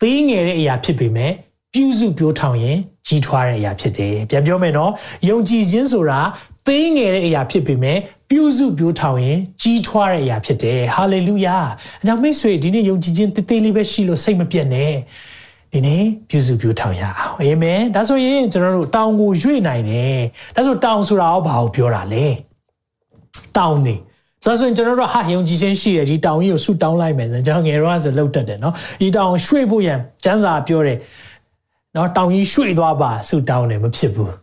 သေးငယ်တဲ့အရာဖြစ်ပေမဲ့ပြုစုပြောထောင်ရင်ကြီးထွားတဲ့အရာဖြစ်တယ်ပြန်ပြောမယ်နော်ယုံကြည်ခြင်းဆိုတာသေးငယ်တဲ့အရာဖြစ်ပေမဲ့ပြုစုပြောထောင်ရင်ကြီးထွားတဲ့အရာဖြစ်တယ်ဟာလေလုယာအကြောင်းမိတ်ဆွေဒီနေ့ယုံကြည်ခြင်းသေးသေးလေးပဲရှိလို့စိတ်မပြတ်နဲ့ ဒီနေ့ပြုစုပြုထောင်ရအောင်အာမင်ဒါဆိုရင်ကျွန်တော်တို့တောင်ကိုရွေ့နိုင်တယ်ဒါဆိုတောင်ဆိုတာရောဘာကိုပြောတာလဲတောင်နေဆိုဆိုရင်ကျွန်တော်တို့ဟာယုံကြည်ခြင်းရှိတယ်ဒီတောင်ကြီးကိုဆုတောင်းလိုက်မယ်ဆိုကျွန်တော်ငယ်တော့ဆိုလှုပ်တတ်တယ်เนาะဒီတောင်ရွှေ့ဖို့ရန်ကျမ်းစာပြောတယ်เนาะတောင်ကြီးရွှေ့သွားပါဆုတောင်းတယ်မဖြစ်ဘူး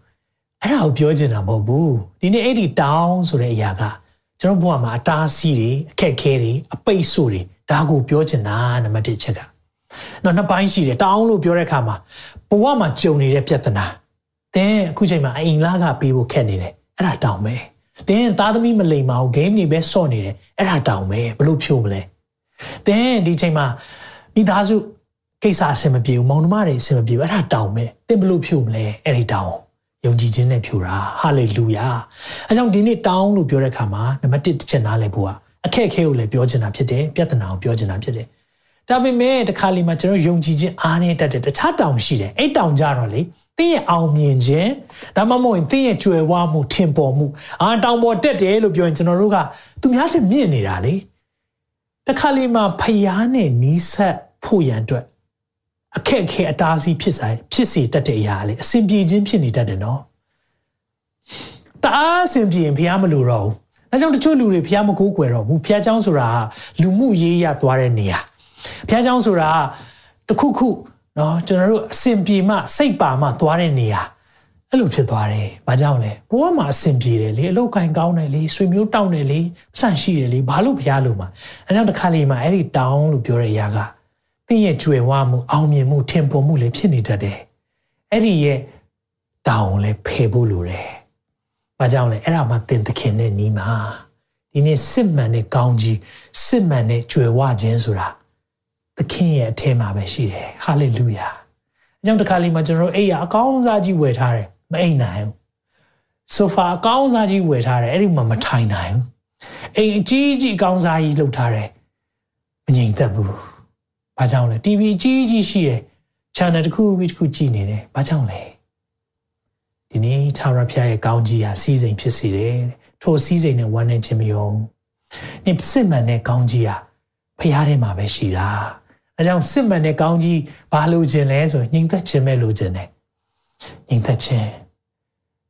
အဲ့ဒါကိုပြောချင်တာမဟုတ်ဘူးဒီနေ့အဲ့ဒီတောင်ဆိုတဲ့အရာကကျွန်တော်ဘဝမှာအတားဆီးတွေအခက်ခဲတွေအပိတ်ဆို့တွေဒါကိုပြောချင်တာနံပါတ်1ချက်က နော်နှစ်ပိုင်းရှိတယ်တောင်းလို့ပြောတဲ့အခါမှာဘဝမှာကြုံနေတဲ့ပြဿနာတင်းအခုချိန်မှာအိမ်လာကပေးဖို့ခက်နေတယ်အဲ့ဒါတောင်းပဲတင်းသားသမီးမလိမ်မအောင်ဂိမ်းတွေပဲစော့နေတယ်အဲ့ဒါတောင်းပဲဘလို့ဖြိုးမလဲတင်းဒီချိန်မှာမိသားစုကိစ္စအဆင်မပြေဘူးမောင်နှမတွေအဆင်မပြေဘူးအဲ့ဒါတောင်းပဲတင်းဘလို့ဖြိုးမလဲအဲ့ဒီတောင်းယုံကြည်ခြင်းနဲ့ဖြိုးတာဟာလေလုယာအဲကြောင့်ဒီနေ့တောင်းလို့ပြောတဲ့အခါမှာနံပါတ်1တစ်ချက်နားလည်ဖို့ကအခက်အခဲကိုလည်းပြောချင်တာဖြစ်တယ်ပြဿနာကိုပြောချင်တာဖြစ်တယ် ဒါပေမဲ့တခါလေမှကျွန်တော်ယုံကြည်ခြင်းအားနေတတ်တယ်တခြားတောင်ရှိတယ်အဲ့တောင်ကြတော့လေသင်ရဲ့အောင်မြင်ခြင်းဒါမှမဟုတ်ရင်သင်ရဲ့ကြွယ်ဝမှုထင်ပေါ်မှုအာတောင်ပေါ်တက်တယ်လို့ပြောရင်ကျွန်တော်တို့ကသူများထက်မြင့်နေတာလေတခါလေမှဖျားနဲ့နီးဆက်ဖို့ရန်အတွက်အခက်အခဲအတားအဆီးဖြစ်ဆိုင်ဖြစ်စေတတ်တဲ့အရာလေအစဉ်ပြေခြင်းဖြစ်နေတတ်တယ်နော်တအားအစဉ်ပြေရင်ဖျားမလို့တော့ဘူးအဲကြောင့်တချို့လူတွေဖျားမကိုးကွယ်တော့ဘူးဖျားเจ้าဆိုတာလူမှုရေးရသွားတဲ့နေရာ ဘုရားကျောင်းဆိုတာတခုခုเนาะကျွန်တော်တို့အစဉ်ပြေမှစိတ်ပါမှသွားတဲ့နေရာ အဲ့လိုဖြစ်သွားတယ်။ဘာကြောင့်လဲ။ဘဝမှာအဆင်ပြေတယ်လေအလောက်ကင်ကောင်းတယ်လေဆွေမျိုးတောင်းတယ်လေဆန့်ရှိတယ်လေဘာလို့ဖျားလို့မှာအဲကြောင့်တစ်ခါလေမှာအဲ့ဒီတောင်းလို့ပြောတဲ့အရာကသင်ရဲ့ကြွယ်ဝမှုအောင်မြင်မှုထင်ပေါ်မှုလည်းဖြစ်နေတတ်တယ်။အဲ့ဒီရဲ့တောင်းလည်းဖယ်ဖို့လိုတယ်။ဘာကြောင့်လဲအဲ့ဒါမှသင်သခင်နဲ့နီးမှာဒီနေ့စစ်မှန်တဲ့ကောင်းကြီးစစ်မှန်တဲ့ကြွယ်ဝခြင်းဆိုတာ သခင်ရဲ့အထဲမှာပဲရှိတယ်။ဟာလေလုယာ။အဲကြောင့်တစ်ခါလေမှာကျွန်တော်တို့အိယာအကောင်းစားကြီးဝယ်ထားတယ်မအိမ်နိုင်ဘူးဆိုဖာအကောင်းစားကြီးဝယ်ထားတယ်အဲ့ဒီမှာမထိုင်နိုင်ဘူးအိမ်အကြီးကြီးအကောင်းစားကြီးလုပ်ထားတယ်မငြိမ်သက်ဘူးဘာကြောင့်လဲ TV အကြီးကြီးရှိတယ် channel တစ်ခုပြီးတစ်ခုကြည့်နေတယ်ဘာကြောင့်လဲဒီနေ့သာရဖျားရဲ့ကောင်းကြီးဟာစီးစိမ်ဖြစ်စေတယ်ထိုစီးစိမ်နဲ့ဝမ်းနေခြင်းမယုံနေစစ်မှန်တဲ့ကောင်းကြီးဟာဖျားထဲမှာပဲရှိတာ အဲကြောင့်စစ်မှန်တဲ့ကောင်းကြီးဘာလို့ခြင်းလဲဆိုရင်ညင်သက်ခြင်းပဲလို့ခြင်းတယ်ငြိမ်သက်ခြင်း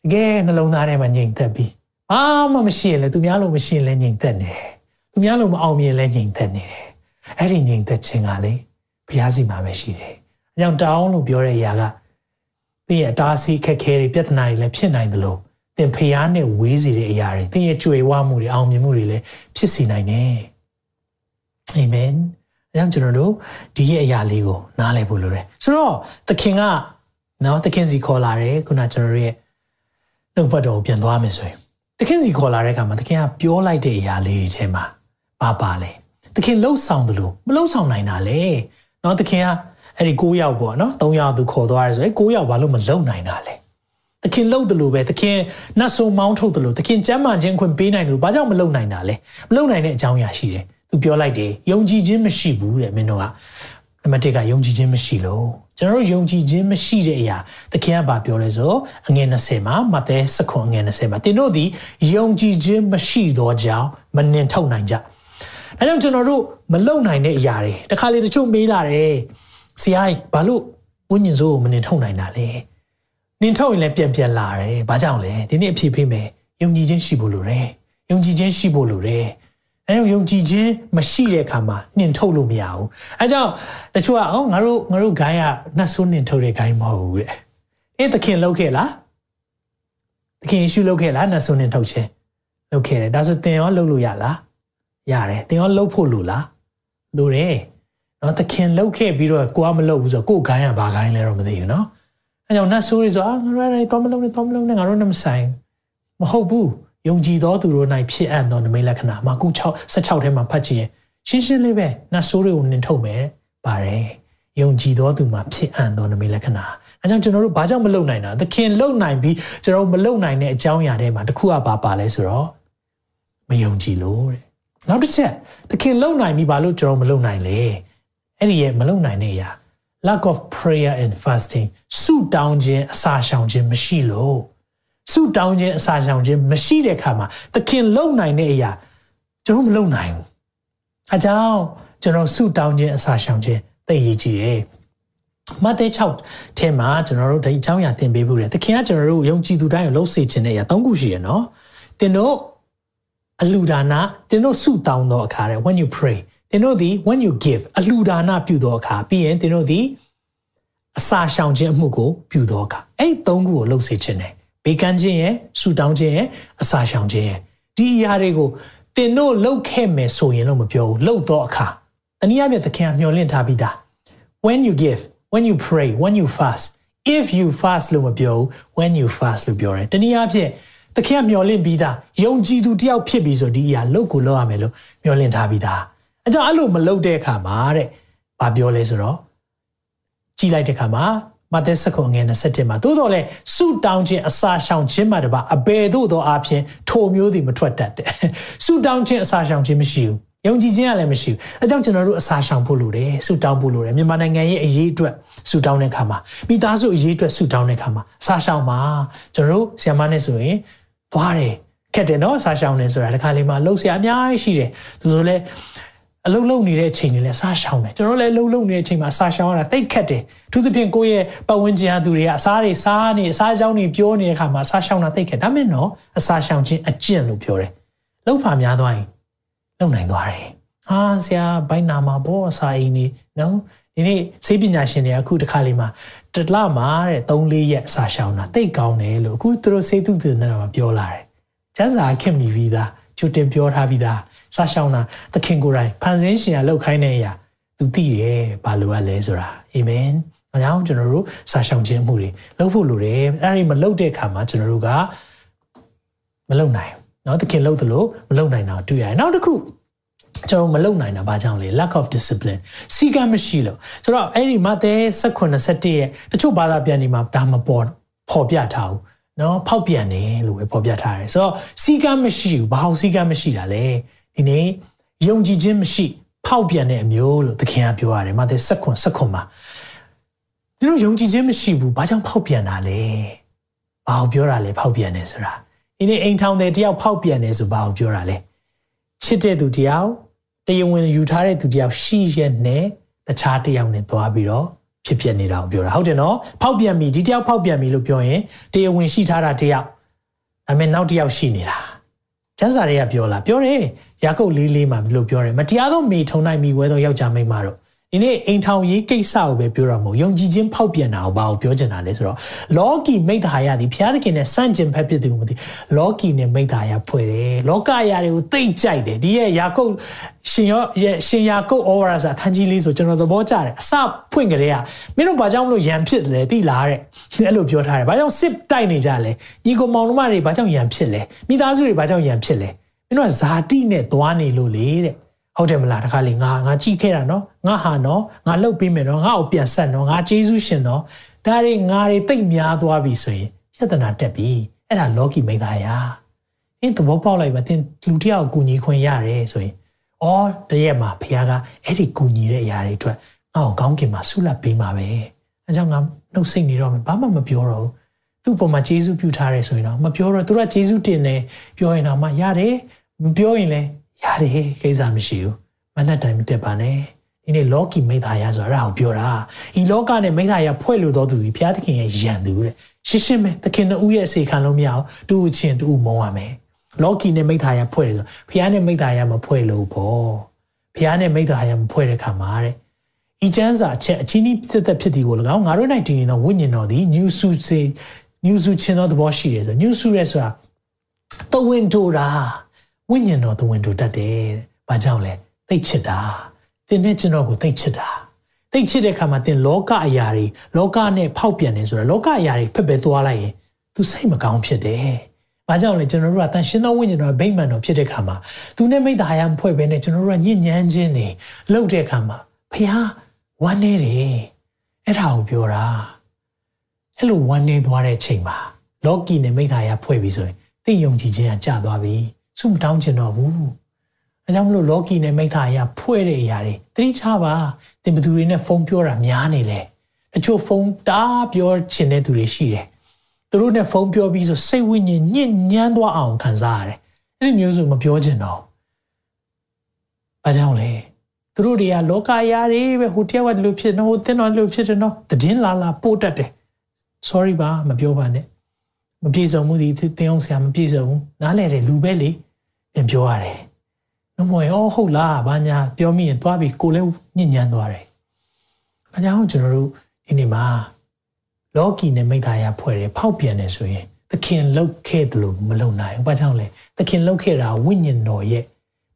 တကယ်နှလုံးသားထဲမှာငြိမ်သက်ပြီးဘာမှမရှိရင်လည်းသူများလို့မရှိရင်လည်းငြိမ်သက်နေတယ်သူများလို့မအောင်မြင်လည်းငြိမ်သက်နေတယ်အဲ့ဒီငြိမ်သက်ခြင်းကလေဘုရားစီမှာပဲရှိတယ်အကြောင်းတောင်းလို့ပြောတဲ့အရာကသင်ရဲ့အတားဆီးခက်ခဲတွေပြဿနာတွေလည်းဖြစ်နိုင်တယ်လို့သင်ဖျားနဲ့ဝေးစီတဲ့အရာတွေသင်ရဲ့ကြွေဝမှုတွေအောင်မြင်မှုတွေလည်းဖြစ်စီနိုင်တယ်အာမင် အဲကြောင့်ကျွန်တော်တို့ဒီရဲ့အရာလေးကိုနားလည်ဖို့လိုတယ်ဆိုတော့သခင်ကနော်သခင်စီခေါ်လာတယ်ခုနကျွန်တော်ရဲ့နှုတ်ဘတ်တော်ကိုပြန်သွားမယ်ဆိုရင်သခင်စီခေါ်လာတဲ့အခါမှာသခင်ကပြောလိုက်တဲ့အရာလေးတွေထဲမှာပါပါလဲသခင်လှုပ်ဆောင်တယ်လို့မလှုပ်ဆောင်နိုင်တာလေနော်သခင်ကအဲ့ဒီ9ယောက်ပေါ့နော်3ယောက်သူခေါ်သွားရဲဆိုရင်9ယောက်ဘာလို့မလှုပ်နိုင်တာလဲသခင်လှုပ်တယ်လို့ပဲသခင်နတ်ဆုံမောင်းထုတ်တယ်လို့သခင်ကြမ်းမှန်ခြင်းခွင့်ပေးနိုင်တယ်လို့ဘာကြောင့်မလှုပ်နိုင်တာလဲမလှုပ်နိုင်တဲ့အကြောင်းအရာရှိတယ် သူပြောလိုက်တယ်ယုံကြည်ခြင်းမရှိဘူးတဲ့မင်းတို့ကနံပါတ်1ကယုံကြည်ခြင်းမရှိလို့ကျွန်တော်တို့ယုံကြည်ခြင်းမရှိတဲ့အရာသခင်ကပြောလဲဆိုအငယ်20မှာမဿဲစခွန်အငယ်20မှာတင်တို့သည်ယုံကြည်ခြင်းမရှိသောကြောင့်မနှင်ထုတ်နိုင်ကြ။အဲကြောင့်ကျွန်တော်တို့မလုံနိုင်တဲ့အရာတွေတခါလေတချို့မေးလာတယ်။ဆရာဘာလို့ဝိညာဉ်စိုးကိုမနှင်ထုတ်နိုင်တာလဲ။နှင်ထုတ်ရင်လည်းပြန်ပြန်လာတယ်။ဘာကြောင့်လဲ။ဒီနေ့အဖြေပေးမယ်။ယုံကြည်ခြင်းရှိဖို့လိုတယ်။ယုံကြည်ခြင်းရှိဖို့လိုတယ်။ အဲယုံကြည်ခြင်းမရှိတဲ့အခါမှာနှင်ထုတ်လို့မရဘူးအဲကြောင့်တချို့ကအော်ငါတို့ငါတို့ဂိုင်းကနှတ်ဆိုးနှင်ထုတ်တဲ့ဂိုင်းမဟုတ်ဘူးတဲ့အေးသခင်လုပ်ခဲ့လားသခင်ယေရှုလုပ်ခဲ့လားနှတ်ဆိုးနှင်ထုတ်ခြင်းလုပ်ခဲ့တယ်ဒါဆိုသင်ရောလုပ်လို့ရလားရတယ်သင်ရောလုပ်ဖို့လိုလားလိုတယ်နော်သခင်လုပ်ခဲ့ပြီးတော့ကိုကမလုပ်ဘူးဆိုတော့ကိုယ်ဂိုင်းကဘာဂိုင်းလဲတော့မသိဘူးနော်အဲကြောင့်နှတ်ဆိုးတွေဆိုအာငါတို့လည်းတော့မလုပ်နဲ့တော့မလုပ်နဲ့ငါတို့နဲ့မဆိုင်မဟုတ်ဘူး ယုံကြည်သောသူတို့၌ဖြစ်အပ်သောနမိတ်လက္ခဏာမှာခု6 16ထဲမှာဖတ်ကြည့်ရင်ရှင်းရှင်းလေးပဲနတ်ဆိုးတွေကိုနင်ထုတ်မယ်ပါတယ်ယုံကြည်သောသူမှာဖြစ်အပ်သောနမိတ်လက္ခဏာအဲကြောင့်ကျွန်တော်တို့ဘာကြောင့်မလုံနိုင်တာသခင်လုံနိုင်ပြီးကျွန်တော်မလုံနိုင်တဲ့အကြောင်းအရာတွေမှာတစ်ခုကဘာပါလဲဆိုတော့မယုံကြည်လို့တဲ့နောက်တစ်ချက်သခင်လုံနိုင်ပြီးဘာလို့ကျွန်တော်မလုံနိုင်လဲအဲ့ဒီရဲ့မလုံနိုင်တဲ့အရာ lack of prayer and fasting ဆုတောင်းခြင်းအစာရှောင်ခြင်းမရှိလို့ ဆုတောင်းခြင်းအစာရှောင်ခြင်းမရှိတဲ့အခါမှာသခင်လုံနိုင်တဲ့အရာကျွန်တော်မလုံနိုင်ဘူး။အကြောင်းကျွန်တော်ဆုတောင်းခြင်းအစာရှောင်ခြင်းသိရကြည့်တယ်။မဿဲ6ထဲမှာကျွန်တော်တို့ဒီအကြောင်းအရာသင်ပေးဖို့တယ်။သခင်ကကျွန်တော်တို့ယုံကြည်သူတိုင်းကိုလှုပ်စေခြင်းတဲ့အရာ၃ခုရှိရနော်။သင်တို့အလူဒါနသင်တို့ဆုတောင်းသောအခါတဲ့ when you pray သင်တို့သည် when you give အလူဒါနပြုသောအခါပြီးရင်သင်တို့သည်အစာရှောင်ခြင်းအမှုကိုပြုသောအခါအဲ့၃ခုကိုလှုပ်စေခြင်းတယ် ဘေးကန်းခြင်းရဲ့ဆူတောင်းခြင်းရဲ့အစာရှောင်ခြင်းရဲ့ဒီအရာတွေကိုတင်တို့လှုပ်ခဲ့မယ်ဆိုရင်လို့မပြောဘူးလှုပ်တော့အခါတနည်းအားဖြင့်သခင်ကမျှော်လင့်ထားပြီးသား when you give when you pray when you fast if you fast လို့မပြောဘူး when you fast လို့ပြောတယ်တနည်းအားဖြင့်သခင်ကမျှော်လင့်ပြီးသားယုံကြည်သူတယောက်ဖြစ်ပြီးဆိုဒီအရာလှုပ်ကိုလှုပ်ရမယ်လို့မျှော်လင့်ထားပြီးသားအဲကြောင့်အဲ့လိုမလှုပ်တဲ့အခါမှာတဲ့ဘာပြောလဲဆိုတော့ကြည်လိုက်တဲ့အခါမှာ မဿဲစကုံငယ်27မှာသို့တော်လဲဆုတောင်းခြင်းအစာရှောင်ခြင်းမှတပါအဘယ်သို့သောအဖြစ်ထိုမျိုးသည်မထွက်တတ်တဲ့ဆုတောင်းခြင်းအစာရှောင်ခြင်းမရှိဘူးယုံကြည်ခြင်းကလည်းမရှိဘူးအဲကြောင့်ကျွန်တော်တို့အစာရှောင်ဖို့လိုတယ်ဆုတောင်းဖို့လိုတယ်မြန်မာနိုင်ငံရဲ့အရေးအတွက်ဆုတောင်းတဲ့အခါမှာမိသားစုအရေးအတွက်ဆုတောင်းတဲ့အခါမှာအစာရှောင်မှာကျွန်တော်တို့ဆီယမနဲ့ဆိုရင်သွားတယ်ခက်တယ်နော်အစာရှောင်နေဆိုတာဒီခါလေးမှာလှုပ်ရှားအများကြီးရှိတယ်သူဆိုလဲ အလုံးလုံးနေတဲ့အချိန်တွေလည်းစားရှောင်တယ်ကျွန်တော်လည်းအလုံးလုံးနေတဲ့အချိန်မှာစားရှောင်ရတာတိတ်ခက်တယ်အထူးသဖြင့်ကိုယ့်ရဲ့ပတ်ဝန်းကျင်အသူတွေကအစားတွေစားနေအစားအကြောင်းတွေပြောနေတဲ့အခါမှာစားရှောင်တာတိတ်ခက်ဒါမဲ့နော်အစားရှောင်ခြင်းအကျင့်လို့ပြောတယ်လောက်ပါများသွားရင်လုံနိုင်သွားတယ်ဟာဆရာဘိုင်းနာမှာဘောအစာအိမ်နေနော်ဒီနေ့ဆေးပညာရှင်တွေအခုတစ်ခါလေးမှာတစ်လမှာတဲ့3-4ရက်စာရှောင်တာတိတ်ကောင်းတယ်လို့အခုသူတို့ဆေးသုတေသနမှာပြောလာတယ်ကျန်းစာခင်မိပြီးသားချွတ်တင်ပြောထားပြီးသား စာရှောင်တာသခင်ကိုယ်တိုင်ဖန်ဆင်းရှင်ကလောက်ခိုင်းတဲ့အရာသူသိတယ်ဘာလို့ ਆ လဲဆိုတာအာမင်အကြောင်းကျွန်တော်တို့စာရှောင်ခြင်းမှုတွေလုပ်ဖို့လိုတယ်အဲ့ဒီမလုပ်တဲ့အခါမှာကျွန်တော်တို့ကမလုပ်နိုင်ဘူးเนาะသခင်လုပ်သလိုမလုပ်နိုင်တာတွေ့ရတယ်နောက်တစ်ခုကျွန်တော်မလုပ်နိုင်တာဘာကြောင့်လဲ lack of discipline စီကံမရှိလို့ဆိုတော့အဲ့ဒီမဿဲ16ရဲ့တချို့ဘာသာပြန်ဒီမှာဒါမပေါ်ပေါ်ပြထားဘူးเนาะဖောက်ပြန်တယ်လို့ပဲပေါ်ပြထားတယ်ဆိုတော့စီကံမရှိဘူးဘာလို့စီကံမရှိတာလဲ ဒီနေ့ယုံကြည်ခြင်းမရှိ ဖောက်ပြန်တဲ့အမျိုးလို့သခင်ကပြောရတယ်မဿဲ16 16မှာဒီလိုယုံကြည်ခြင်းမရှိဘူးဘာကြောင့်ဖောက်ပြန်တာလဲဘာကိုပြောတာလဲဖောက်ပြန်တယ်ဆိုတာဒီနေ့အိမ်ထောင်တဲ့တယောက်ဖောက်ပြန်တယ်ဆိုဘာကိုပြောတာလဲချစ်တဲ့သူတယောက်တရားဝင်ယူထားတဲ့သူတယောက်ရှိရဲ့နဲ့တခြားတယောက်နဲ့သွားပြီးတော့ဖြစ်ဖြစ်နေတာကိုပြောတာဟုတ်တယ်နော်ဖောက်ပြန်ပြီဒီတယောက်ဖောက်ပြန်ပြီလို့ပြောရင်တရားဝင်ရှိထားတာတယောက်ဒါပေမဲ့နောက်တယောက်ရှိနေတာကျမ်းစာတွေကပြောလာပြောတယ် ယာကုပ်လေးလေးမှာဘယ်လိုပြောတယ်မတရားသောမေထုံနိုင်မိဝဲသောယောက်ျားမိန်းမတို့ဒီနေ့အိမ်ထောင်ရေးကိစ္စကိုပဲပြောရမို့ယုံကြည်ခြင်းဖောက်ပြန်တာကိုဘာကိုပြောချင်တာလဲဆိုတော့လောကီမိတ္တာယသည်ဘုရားသခင်နဲ့စန့်ကျင်ဖက်ဖြစ်သူကိုမသိလောကီနဲ့မိတ္တာယဖွဲ့တယ်လောကအရာတွေကိုသိကြိုက်တယ်ဒီရဲ့ယာကုပ်ရှင်ရောရှင်ယာကုပ်ဩဝါဒစာအခန်းကြီးလေးဆိုကျွန်တော်သဘောကျတယ်အစဖွင့်ကြတဲ့ကမင်းတို့ဘာကြောင့်မလို့ရံဖြစ်တယ်လဲသိလားတဲ့အဲ့လိုပြောထားတယ်ဘာကြောင့်စစ်တိုက်နေကြလဲညီကိုမောင်နှမတွေဘာကြောင့်ရံဖြစ်လဲမိသားစုတွေဘာကြောင့်ရံဖြစ်လဲ မင်းတို့ကဇာတိနဲ့သွားနေလို့လေတဲ့ဟုတ်တယ်မလားတခါလေငါငါကြည့်ခဲ့တာနော်ငါဟာနော်ငါလှုပ်ပေးမယ်နော်ငါ့ကိုပြန်ဆက်နော်ငါဂျေဇုရှင်နော်ဒါတွေငါတွေတိတ်များသွားပြီဆိုရင်ပြဿနာတက်ပြီအဲ့ဒါလောကီမိသားယာအင်းသဘောပေါက်လိုက်ပါတင်လူတယောက်ကိုညီခွင့်ရတယ်ဆိုရင်အော်တရက်မှာဖခင်ကအဲ့ဒီကူညီတဲ့အရာတွေအတွက်ငါ့ကိုကောင်းကင်မှာဆုလပ်ပေးမှာပဲအဲကြောင့်ငါနှုတ်ဆက်နေတော့မှဘာမှမပြောတော့ဘူးသူ့ပုံမှာဂျေဇုပြုထားတယ်ဆိုရင်တော့မပြောတော့သူကဂျေဇုတင်တယ်ပြောရင်တော့မှရတယ် မပြောရင်လည်းရတယ်ကိစ္စမရှိဘူးမနဲ့တိုင်မတက်ပါနဲ့ဒီနေ့လောကီမိသားရဆိုတာအဲ့ဒါကိုပြောတာဤလောကနဲ့မိသားရဖွဲ့လို့တော်သူကြီးဘုရားသခင်ရဲ့ယံသူတဲ့ရှင်းရှင်းပဲသခင်တို့ရဲ့အစီခံလို့မရအောင်တူချင်းတူမုံရမယ်လောကီနဲ့မိသားရဖွဲ့တယ်ဆိုဘုရားနဲ့မိသားရမဖွဲ့လို့ပေါ့ဘုရားနဲ့မိသားရမဖွဲ့တဲ့ခါမှာတဲ့ဤချမ်းစာချက်အချင်းဤဖြစ်တဲ့ဖြစ်ဒီကို၎င်းငါတို့၌တည်နေသောဝိညာဉ်တော်သည်ညူစုစေညူစုချင်းသောသဘောရှိတယ်ဆိုညူစုရဲဆိုတာတဝင်းတိုတာ ဝိညာဉ်တော်တဝင်တူတတ်တယ်။ဘာကြောင့်လဲ။သိချစ်တာ။သင်နဲ့ကျွန်တော်ကိုသိချစ်တာ။သိချစ်တဲ့အခါမှာသင်လောကအရာတွေလောကနဲ့ဖောက်ပြန်နေဆိုတော့လောကအရာတွေဖက်ပဲသွားလိုက်ရင် तू စိတ်မကောင်းဖြစ်တယ်။ဘာကြောင့်လဲကျွန်တော်တို့ကတန်ရှင်းသောဝိညာဉ်တော်ဗိမာန်တော်ဖြစ်တဲ့အခါမှာ तू နဲ့မိသားရမဖွဲ့ဘဲနဲ့ကျွန်တော်တို့ကညဉ့်ညမ်းခြင်းနေလှုပ်တဲ့အခါမှာဖះဝမ်းနေတယ်။အဲ့ဒါကိုပြောတာ။အဲ့လိုဝမ်းနေသွားတဲ့ချိန်မှာလောကီနဲ့မိသားရဖွဲ့ပြီးဆိုရင်သိယုံကြည်ခြင်းကကျသွားပြီ။ ဆုမတောင်းချင်တော့ဘူးအဲကြောင့်မလို့လော်ကီနဲ့မိသားအရာဖွဲ့တဲ့အရာတွေသတိချပါတင်ဘသူတွေနဲ့ဖုန်းပြောတာများနေလေတချို့ဖုန်းတားပြောချင်တဲ့သူတွေရှိတယ်သူတို့နဲ့ဖုန်းပြောပြီးဆိုစိတ်ဝိညာဉ်ညစ်ညမ်းသွားအောင်ခံစားရတယ်အဲ့ဒီမျိုးဆိုမပြောချင်တော့ဘာကြောင့်လဲသူတို့တွေကလောကအရာတွေပဲဟိုတယောက်ကဒီလိုဖြစ်နော်ဟိုတင်းတော်ဒီလိုဖြစ်တယ်နော်တည်င်းလာလာပို့တတ်တယ် sorry ပါမပြောပါနဲ့မပြေစုံမှုဒီတင်းအောင်ဆရာမပြေစုံဘူးနားလဲတယ်လူပဲလေ ပြန်ပြောရတယ်။နှမွေအော်ဟုတ်လားဘာညာပြောမိရင်သွားပြီးကိုလည်းညဉ့်ညမ်းသွားတယ်။အဲကြောင့်ကျွန်တော်တို့ဒီနေ့မှာလောကီနဲ့မိသားရဖွဲ့တယ်ဖောက်ပြန်တယ်ဆိုရင်သခင်လှုပ်ခဲ့တယ်လို့မလုံနိုင်ဘူး။ဘာကြောင့်လဲ။သခင်လှုပ်ခဲ့တာဝိညာဉ်တော်ရဲ့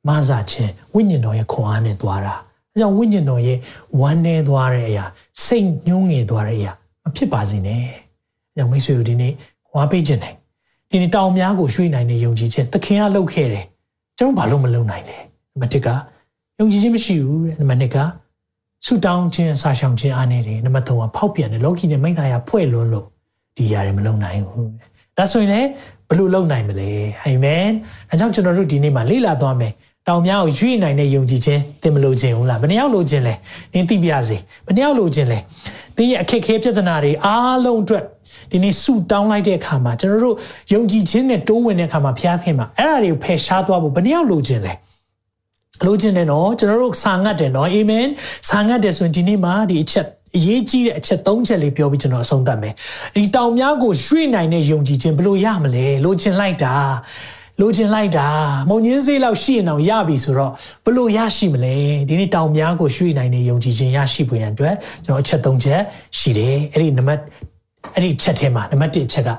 မဆာခြင်းဝိညာဉ်တော်ရဲ့ခွန်အားနဲ့သွားတာ။အဲကြောင့်ဝိညာဉ်တော်ရဲ့ဝမ်းနေသွားတဲ့အရာစိတ်ညှိုးငယ်သွားတဲ့အရာမဖြစ်ပါစေနဲ့။အဲကြောင့်မိတ်ဆွေတို့ဒီနေ့ဝါပေးခြင်းတယ်ဒီနေ့တောင်များကိုရွှေ့နိုင်တဲ့ယုံကြည်ခြင်းသခင်ကလုပ်ခဲ့တယ် ကျွန်တော်ဘာလို့မလုပ်နိုင်လဲနံပါတ်1ကယုံကြည်ခြင်းမရှိဘူးတဲ့နံပါတ်2ကဆူတောင်းခြင်းဆာရှောင်ခြင်းအားနေတယ်နံပါတ်3ကဖောက်ပြန်တယ်လောကီနဲ့မိသားရဖွဲ့လွန်းလို့ဒီຢာတွေမလုပ်နိုင်ဘူးဒါဆိုရင်လည်းဘယ်လိုလုပ်နိုင်မလဲအာမင်အဲကြောင့်ကျွန်တော်တို့ဒီနေ့မှာလေ့လာသွားမယ်တောင်များကိုရွေ့နိုင်တဲ့ယုံကြည်ခြင်းသင်မလို့ခြင်းဟုတ်လားဘယ်နှယောက်လို့ခြင်းလဲနင်သိပြစေဘယ်နှယောက်လို့ခြင်းလဲသင်ရဲ့အခက်အခဲပြဿနာတွေအားလုံးအတွက် ဒီနေ့ဆူတောင်းလိုက်တဲ့အခါမှာကျွန်တော်တို့ယုံကြည်ခြင်းနဲ့တိုးဝင်တဲ့အခါမှာဘုရားခင်မှာအဲ့ဒါတွေကိုဖယ်ရှားသွားဖို့ဘယ်နှယောက်လိုချင်လဲလိုချင်တယ်နော်ကျွန်တော်တို့ဆာငတ်တယ်နော်အာမင်ဆာငတ်တယ်ဆိုရင်ဒီနေ့မှာဒီအချက်အရေးကြီးတဲ့အချက်၃ချက်လေးပြောပြီးကျွန်တော်အဆုံးသတ်မယ်ဒီတောင်များကိုရွှေ့နိုင်တဲ့ယုံကြည်ခြင်းဘယ်လိုရမလဲလိုချင်လိုက်တာလိုချင်လိုက်တာမုံညင်းစေးလောက်ရှိရင်တော့ရပြီဆိုတော့ဘလို့ရရှိမလဲဒီနေ့တောင်များကိုရွှေ့နိုင်တဲ့ယုံကြည်ခြင်းရရှိဖို့ရန်အတွက်ကျွန်တော်အချက်၃ချက်ရှိတယ်အဲ့ဒီနံပါတ် အဲ့ဒီချက်ထဲမှာနံပါတ်၁ချက်က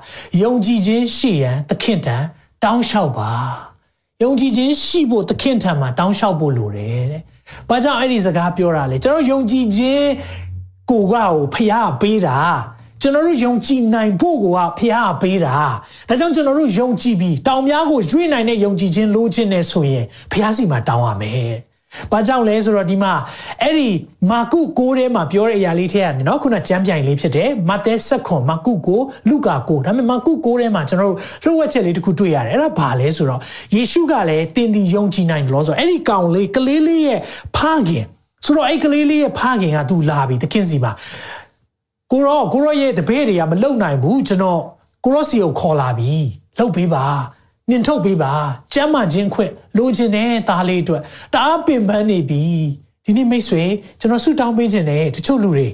ယုံကြည်ခြင်းရှိရန်သခင်တန်တောင်းလျှောက်ပါယုံကြည်ခြင်းရှိဖို့သခင်ထံမှာတောင်းလျှောက်ဖို့လိုတယ်တဲ့။ဘာကြောင့်အဲ့ဒီစကားပြောတာလဲကျွန်တော်ယုံကြည်ခြင်းကိုကကိုဖျားပေးတာကျွန်တော်တို့ယုံကြည်နိုင်ဖို့ကိုကဖျားပေးတာဒါကြောင့်ကျွန်တော်တို့ယုံကြည်ပြီးတောင်များကိုရွေ့နိုင်တဲ့ယုံကြည်ခြင်းလိုချင်နေဆိုရင်ဖျားစီမှာတောင်းရမယ်။ ။ဘာကြောင့်လဲဆိုတော့ဒီမှာအဲ့ဒီမာကု6ထဲမှာပြောတဲ့အရာလေးထဲကနေနော်ခုနကျမ်းပြိုင်လေးဖြစ်တယ်။မဿဲ7ခွန်မာကု6လူကာ6ဒါပေမဲ့မာကု6ထဲမှာကျွန်တော်တို့လှုပ်ဝက်ချက်လေးတစ်ခုတွေ့ရတယ်။အဲ့ဒါဘာလဲဆိုတော့ယေရှုကလည်းတင်ဒီယုံကြည်နိုင်တယ်လို့ဆိုတော့အဲ့ဒီကောင်လေးကလေးလေးရဲ့ဖခင်ဆိုတော့အဲ့ကလေးလေးရဲ့ဖခင်ကသူ့လာပြီသခင်စီမှာကိုရောကိုရောရဲ့တပည့်တွေကမလုံနိုင်ဘူးကျွန်တော်ကိုရောစီကိုခေါ်လာပြီလှုပ်ပေးပါ။ နင်ထုတ်ပေးပါကျမ်းမာခြင်းခွင့်လိုချင်တဲ့သားလေးအတွက်တအားပင်ပန်းနေပြီဒီနေ့မိတ်ဆွေကျွန်တော်ဆုတောင်းပေးခြင်းနဲ့တချို့လူတွေ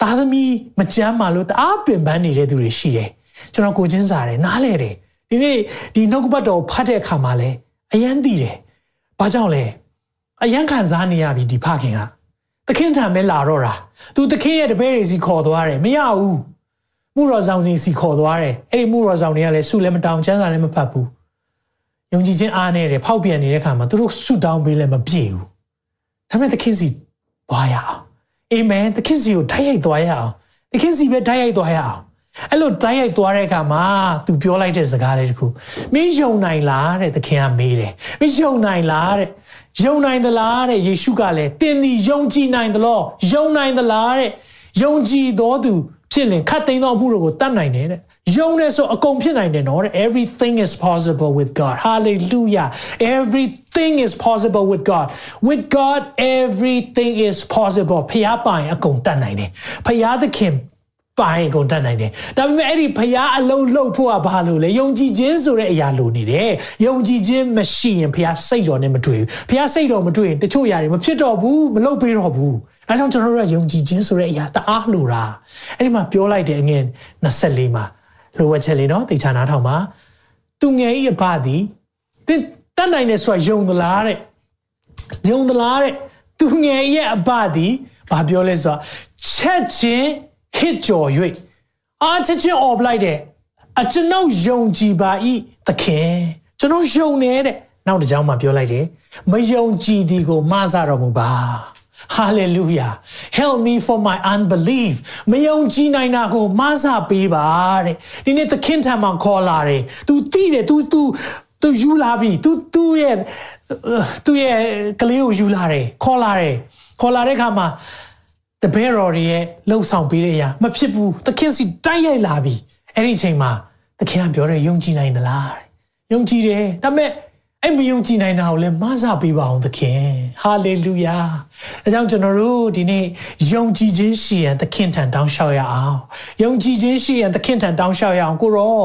သားသမီးမကျမ်းမာလို့တအားပင်ပန်းနေတဲ့သူတွေရှိတယ်ကျွန်တော်ကိုချင်းစားတယ်နားလဲတယ်ဒီနေ့ဒီနှုတ်ကပတ်တော်ဖတ်တဲ့အခါမှာလဲအယမ်းသိတယ်ဘာကြောင့်လဲအယမ်းခံစားနေရပြီဒီဖခင်ကသခင်ထံပဲလာတော့တာသူသခင်ရဲ့တပည့်တွေစီခေါ်သွားတယ်မရဘူးမှုတော်ဆောင်တွေစီခေါ်သွားတယ်အဲ့ဒီမှုတော်ဆောင်တွေကလည်းဆုလည်းမတောင်းချမ်းသာလည်းမဖတ်ဘူး ယုံကြည်ခြင်းအားနဲ့တယ်ဖောက်ပြန်နေတဲ့ခါမှာသူတို့ဆုတောင်းပေးလည်းမပြေဘူးဒါပေမဲ့သခင်စီသွားရအောင်အာမင်သခင်စီကိုတိုက်ရိုက်သွားရအောင်သခင်စီပဲတိုက်ရိုက်သွားရအောင်အဲ့လိုတိုက်ရိုက်သွားတဲ့အခါမှာသူပြောလိုက်တဲ့စကားလေးတခုမင်းယုံနိုင်လားတဲ့သခင်ကမေးတယ်မင်းယုံနိုင်လားတဲ့ယုံနိုင်သလားတဲ့ယေရှုကလည်းတင်းဒီယုံကြည်နိုင်သလားယုံနိုင်သလားတဲ့ ယုံကြည်တော်သူဖြစ်ရင်ခတ်သိမ်းသောအမှုတွေကိုတတ်နိုင်တယ်တဲ့ယုံနေဆိုအကုန်ဖြစ်နိုင်တယ်နော်တဲ့ everything is possible with God hallelujah everything is possible with God with God everything is possible ဖျားပိုင်အကုန်တတ်နိုင်တယ်ဖျားသခင်ပိုင်ကုန်တတ်နိုင်တယ်ဒါပေမဲ့အဲ့ဒီဖျားအလုံးလှုပ်ဖို့ကဘာလို့လဲယုံကြည်ခြင်းဆိုတဲ့အရာလိုနေတယ်ယုံကြည်ခြင်းမရှိရင်ဖျားစိတ်တော်နဲ့မတွေ့ဘူးဖျားစိတ်တော်မတွေ့ရင်တချို့ຢာတွေမဖြစ်တော့ဘူးမလုပ်ပေးတော့ဘူး အဲကြောင့်ကျွန်တော်တို့ကယုံကြည်ခြင်းဆိုတဲ့အရာတအားလိုတာအဲ့ဒီမှာပြောလိုက်တဲ့အငယ်24မှာလိုဝက်ချက်လေးနော်တေချာနားထောင်ပါသူငယ်ဤအဘသည်တင်တတ်နိုင်တယ်ဆိုတာယုံသလားတဲ့ယုံသလားတဲ့သူငယ်ရဲ့အဘသည်ဘာပြောလဲဆိုတာချက်ချင်းဟစ်ကြော်၍အာချက်ချင်းអော်ပလိုက်တယ်အကျွန်ုပ်ယုံကြည်ပါ၏သခင်ကျွန်တော်ယုံနေတဲ့နောက်တစ်ကြောင်းမှပြောလိုက်တယ်မယုံကြည်သည်ကိုမဆတော်မူပါ Hallelujah help me for my unbelief မယုံကြည်နိုင်တာကိုမဆပေးပါတဲ့ဒီနေ့သခင်ထံမှာခေါ်လာတယ် तू သိတယ် तू तू သူယူလာပြီ तू သူ့ရဲ့သူ့ရဲ့ကလေးကိုယူလာတယ်ခေါ်လာတယ်ခေါ်လာတဲ့အခါမှာတပည့်တော်တွေရဲ့လှုပ်ဆောင်ပေးတဲ့အရာမဖြစ်ဘူးသခင်စီတိုက်ရိုက်လာပြီအဲ့ဒီအချိန်မှာသခင်ကပြောတယ်ယုံကြည်နိုင်သလားယုံကြည်တယ်ဒါပေမဲ့ အဲ့မယုံကြည်နိုင်တာကိုလည်းမဆပေးပါအောင်သခင်ဟာလေလုယာအဲကြောင့်ကျွန်တော်တို့ဒီနေ့ယုံကြည်ခြင်းရှိရင်သခင်ထံတောင်းလျှောက်ရအောင်ယုံကြည်ခြင်းရှိရင်သခင်ထံတောင်းလျှောက်ရအောင်ကိုရော